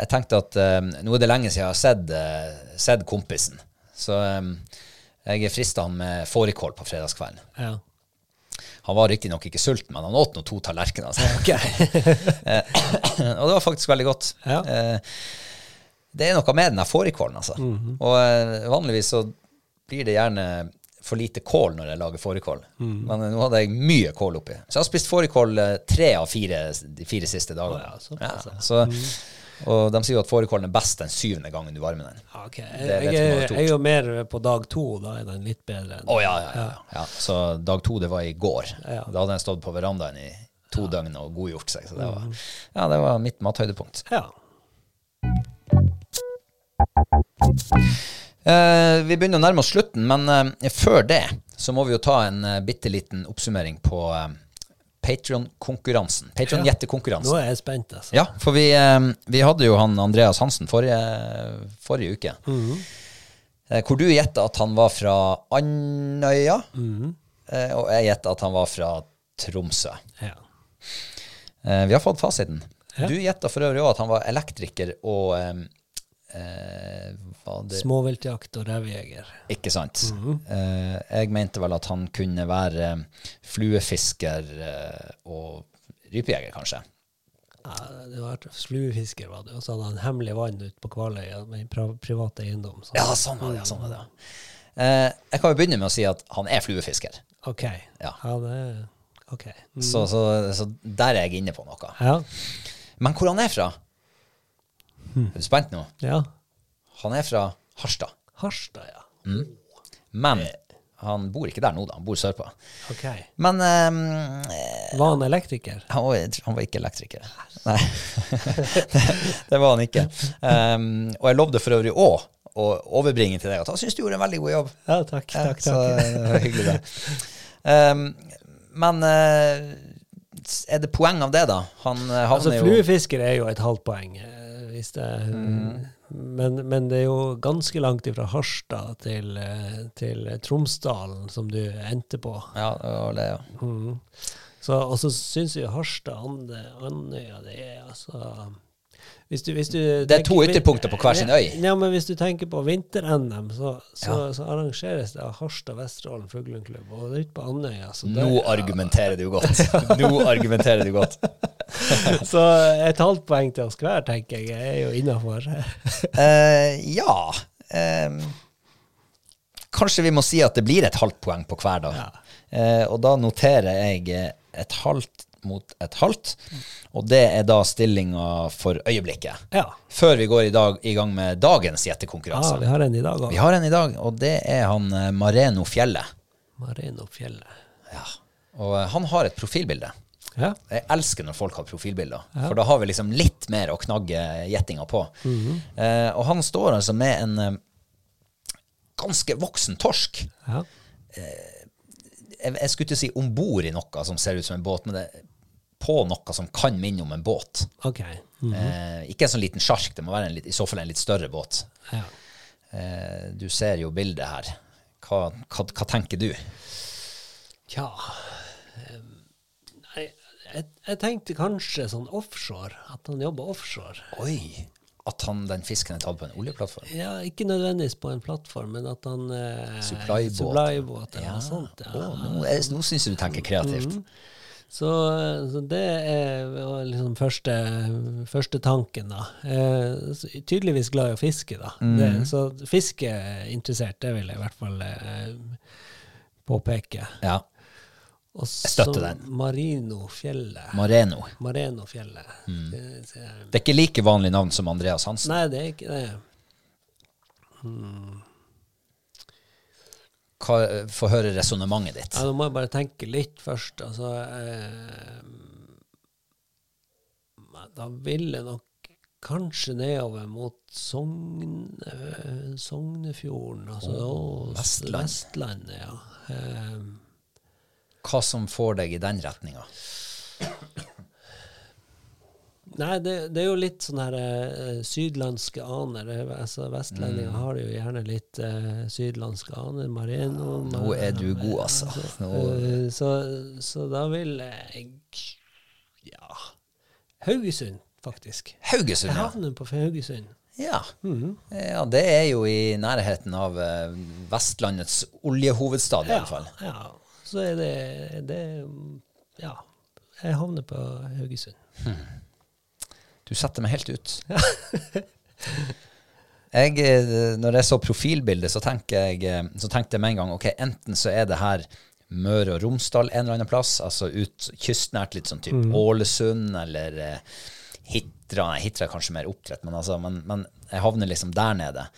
jeg tenkte at eh, nå er det lenge siden jeg har sett, eh, sett kompisen. Så eh, jeg frista han med fårikål på fredagskvelden. ja. Han var riktignok ikke sulten, men han åt nå to tallerkener. Så, okay. og det var faktisk veldig godt. Ja. Eh, det er noe med den der fårikålen, altså. Mhm. Og eh, vanligvis så blir det gjerne for lite kål når jeg lager fårikål. Mm. Men eh, nå hadde jeg mye kål oppi. Så jeg har spist fårikål eh, tre av fire de fire siste dagene. Ja, så, ja. så, Og de sier jo at fårikålen er best den syvende gangen du varmer den. Okay. Jeg, jeg, jeg er- er mer på dag to, da er den litt bedre. Å ja, ja, ja, ja. Så dag to, det var i går. Da hadde jeg stått på verandaen i to døgn og godgjort seg. Så det var, ja, det var mitt mathøydepunkt. Ja. Uh, vi begynner å nærme oss slutten, men uh, før det så må vi jo ta en uh, bitte liten oppsummering på, eh, Patron-konkurransen. Patron-gjettekonkurransen. Nå er jeg spent, altså. Ja, for vi, eh, vi hadde jo han Andreas Hansen forrige, forrige uke. Eh, Hvor du gjetta at han var fra Andøya, eh, og jeg gjetta at han var fra Tromsø. Ja. Vi har fått fasiten. Ja. Du gjetta for øvrig òg at han var elektriker og eh, det, Småviltjakt og revjeger. Ikke sant. eh, jeg mente vel at han kunne være fluefisker eh, og rypejeger, kanskje. Ja, det var Fluefisker var det, og så hadde han hemmelig vann ute på Kvaløya med en privat eiendom. Så. Ja, sånn var det. Ja, sånn var det. Eh, jeg kan jo begynne med å si at han er fluefisker. Ok. Ja. det okay. Mm. Så, så, så der er jeg inne på noe. Ja. Men hvor han er fra? Er du spent nå? ja. Han er fra Harstad. Harstad, ja. Men han bor ikke der nå, da. Han bor sørpå. Ok. Men um, Var han elektriker? han, var, han var ikke elektriker. Nei, det, det var han ikke. Um, og jeg lovde for øvrig òg å overbringe til deg at han syns du gjorde en veldig god jobb. Ja, takk. takk, Så takk. det var hyggelig, det. Um, men uh, er det poeng av det, da? Han eh, havner Altså, fluefisker er jo et halvt poeng. Det, Mm. men, men det er jo ganske langt fra Harstad til, til Tromsdalen, som du endte på. Ja, det var det, ja. Mm. Så, og så syns jeg Harstad, Andøya, det er altså hvis du, hvis du Det er to ytterpunkter på hver sin øy. Ja, men hvis du tenker på vinter-NM, så, så, Ja. så arrangeres det av Harstad Vesterålen Fugleklubb, og det er ute på Andøya. Nå argumenterer du godt. Nå argumenterer du godt. så et halvt poeng til oss hver, tenker jeg, er jo innafor. uh, ja Um, Kanskje vi må si at det blir et halvt poeng på hver, da. Ja. Uh, og da noterer jeg et halvt mot et halvt. Og det er da stillinga for øyeblikket. Ja. Før vi går i, dag, i gang med dagens ja, vi har en i dag òg. vi har en i dag, og det er han eh, Mareno Fjelle. Mareno Fjellet. Ja. Og eh, han har et profilbilde. Ja. Jeg elsker når folk har profilbilder, for da har vi liksom litt mer å knagge gjettinga på. eh, og han står altså med en eh, ganske voksen torsk. ja. Jeg, jeg skulle ikke si om bord i noe som ser ut som en båt, men det på noe som kan minne om en båt. OK. Mm. Eh, ikke en sånn liten sjark, det må være en litt, i så fall en litt større båt. Ja. Eh, du ser jo bildet her. Hva, hva, hva tenker du? Tja Nei, jeg, jeg tenkte kanskje sånn offshore. At han jobber offshore. Oi! At han, den fisken er tatt på en oljeplattform? Ja, Ikke nødvendigvis på en plattform, men at han eh, Supply-båt. Eller Ja. noe sånt. Ja. Nå nå syns jeg du tenker kreativt. Så, så det er liksom første, første tanken, da. Eh, tydeligvis glad i å fiske, da. Det, så fiskeinteressert, det vil jeg i hvert fall eh, påpeke. Ja. Og støtter den. Marinofjellet. Mareno. Marenofjellet. Mm. Det. Det er ikke like vanlig navn som Andreas Hansen. Nei, det er ikke det. Hva, Få høre resonnementet ditt. Ja, nå må jeg bare tenke litt først. Altså eh, Da vil jeg nok kanskje nedover mot Sogn, eh, Sognefjorden. Altså å, Vestland. Vestlandet, ja. Eh, Hva som får deg i den retninga? Nei, det, det er jo litt sånn her uh, sydlandske aner. Er- altså, Vestlendinger Mm. har jo gjerne litt uh, sydlandske aner. Mareno Nå er du god, altså. Eh, Så, så da vil jeg Ja Haugesund, faktisk. Haugesund, Jeg ja. havner på Haugesund. ja. Ja, det er jo i nærheten av Vestlandets oljehovedstad, i hvert fall. ja. Så er det, det Ja. Jeg havner på Haugesund. Du setter meg helt ut. Jeg, eh, når jeg så profilbildet, så, jeg, eh, så tenkte jeg med en gang ok, enten så er det her Møre og Romsdal en eller annen plass, altså ut kystnært, litt sånn type Ålesund eller eh, Hitra. Nei, Hitra er kanskje mer oppdrett, men, altså, men, men jeg havner liksom der nede.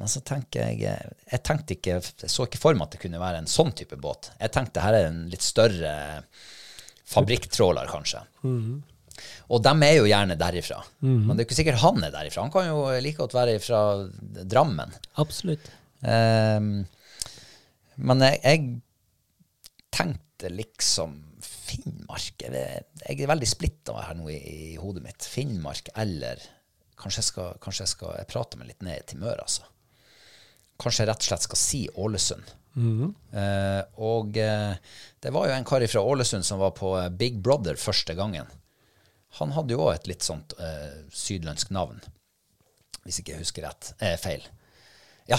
Men så tenker jeg eh, Jeg tenkte ikke, jeg så ikke for meg at det kunne være en sånn type båt. Jeg tenkte her er en litt større fabrikktråler, kanskje. Og de er jo gjerne derifra. Men det er ikke sikkert han er derifra. Han kan jo like godt være fra Drammen. Absolutt. Um, men jeg, jeg tenkte liksom Finnmark Jeg, er veldig splitta her nå i, i hodet mitt. Finnmark eller Kanskje jeg skal, kanskje jeg skal jeg prate meg litt ned til Møre, altså. Kanskje jeg rett og slett skal si Ålesund. Eh, og uh, det var jo en kar fra Ålesund som var på eh, Big Brother første gangen. Han hadde jo òg et litt sånt eh, sydlandsk navn, hvis ikke jeg husker rett. Eh, feil. Ja.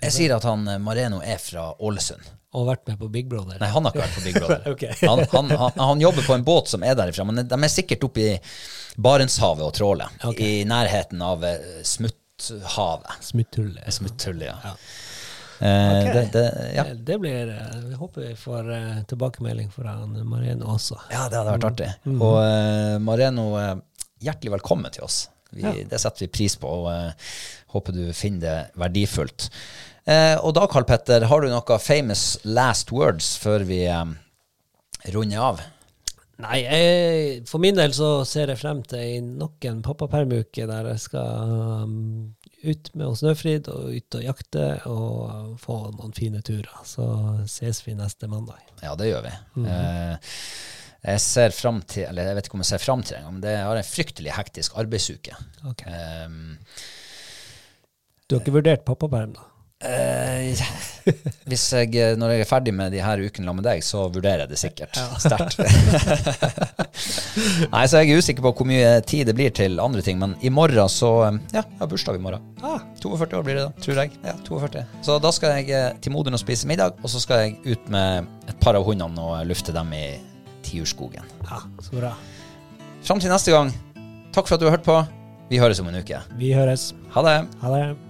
Jeg sier at han eh, Mareno er fra Ålesund. Og har vært med på Big Brother. Nei, han har ikke vært på Big Brother. okay. han, han, han, han jobber på en båt som er derifra, men de er sikkert oppe i Barentshavet og tråler. Okay. I nærheten av eh, Smutthavet. Smutthullet. Smutthullet, ja. Ja. Eh, Ok. det, det, ja. Det blir eh, Vi håper vi får eh, tilbakemelding fra Mareno også. ja, det hadde vært artig. Og eh, Mareno, hjertelig velkommen til oss. Vi, Ja. Det setter vi pris på, og uh, håper du finner det verdifullt. Uh, og da, Karl Petter, har du noen famous last words før vi um, runder av? Nei, jeg, for min del så ser jeg frem til nok en pappapermuke der jeg skal um, ut med Snøfrid og ut og jakte og få noen fine turer. Så ses vi neste mandag. Ja, det gjør vi. eh, jeg ser fram til, eller jeg vet ikke om jeg ser fram til engang, men det har en fryktelig hektisk arbeidsuke. Okay. Um, Du har ikke vurdert pappaperm, da? Eh, hvis jeg, eh, når jeg er ferdig med de her ukene med deg, så vurderer jeg det sikkert sterkt. Nei, så jeg er usikker på hvor mye tid det blir til andre ting, men i morgen så eh, Ja, jeg har bursdag i morgen. Ah, 42 år blir det da, tror jeg. Ja, 42. Så da skal jeg eh, til moderen og spise middag, og så skal jeg ut med et par av hundene og lufte dem i Tiurskogen. ja, så bra. Fram til neste gang, takk for at du har hørt på. Vi høres om en uke. Vi høres. Ha det. Ha det.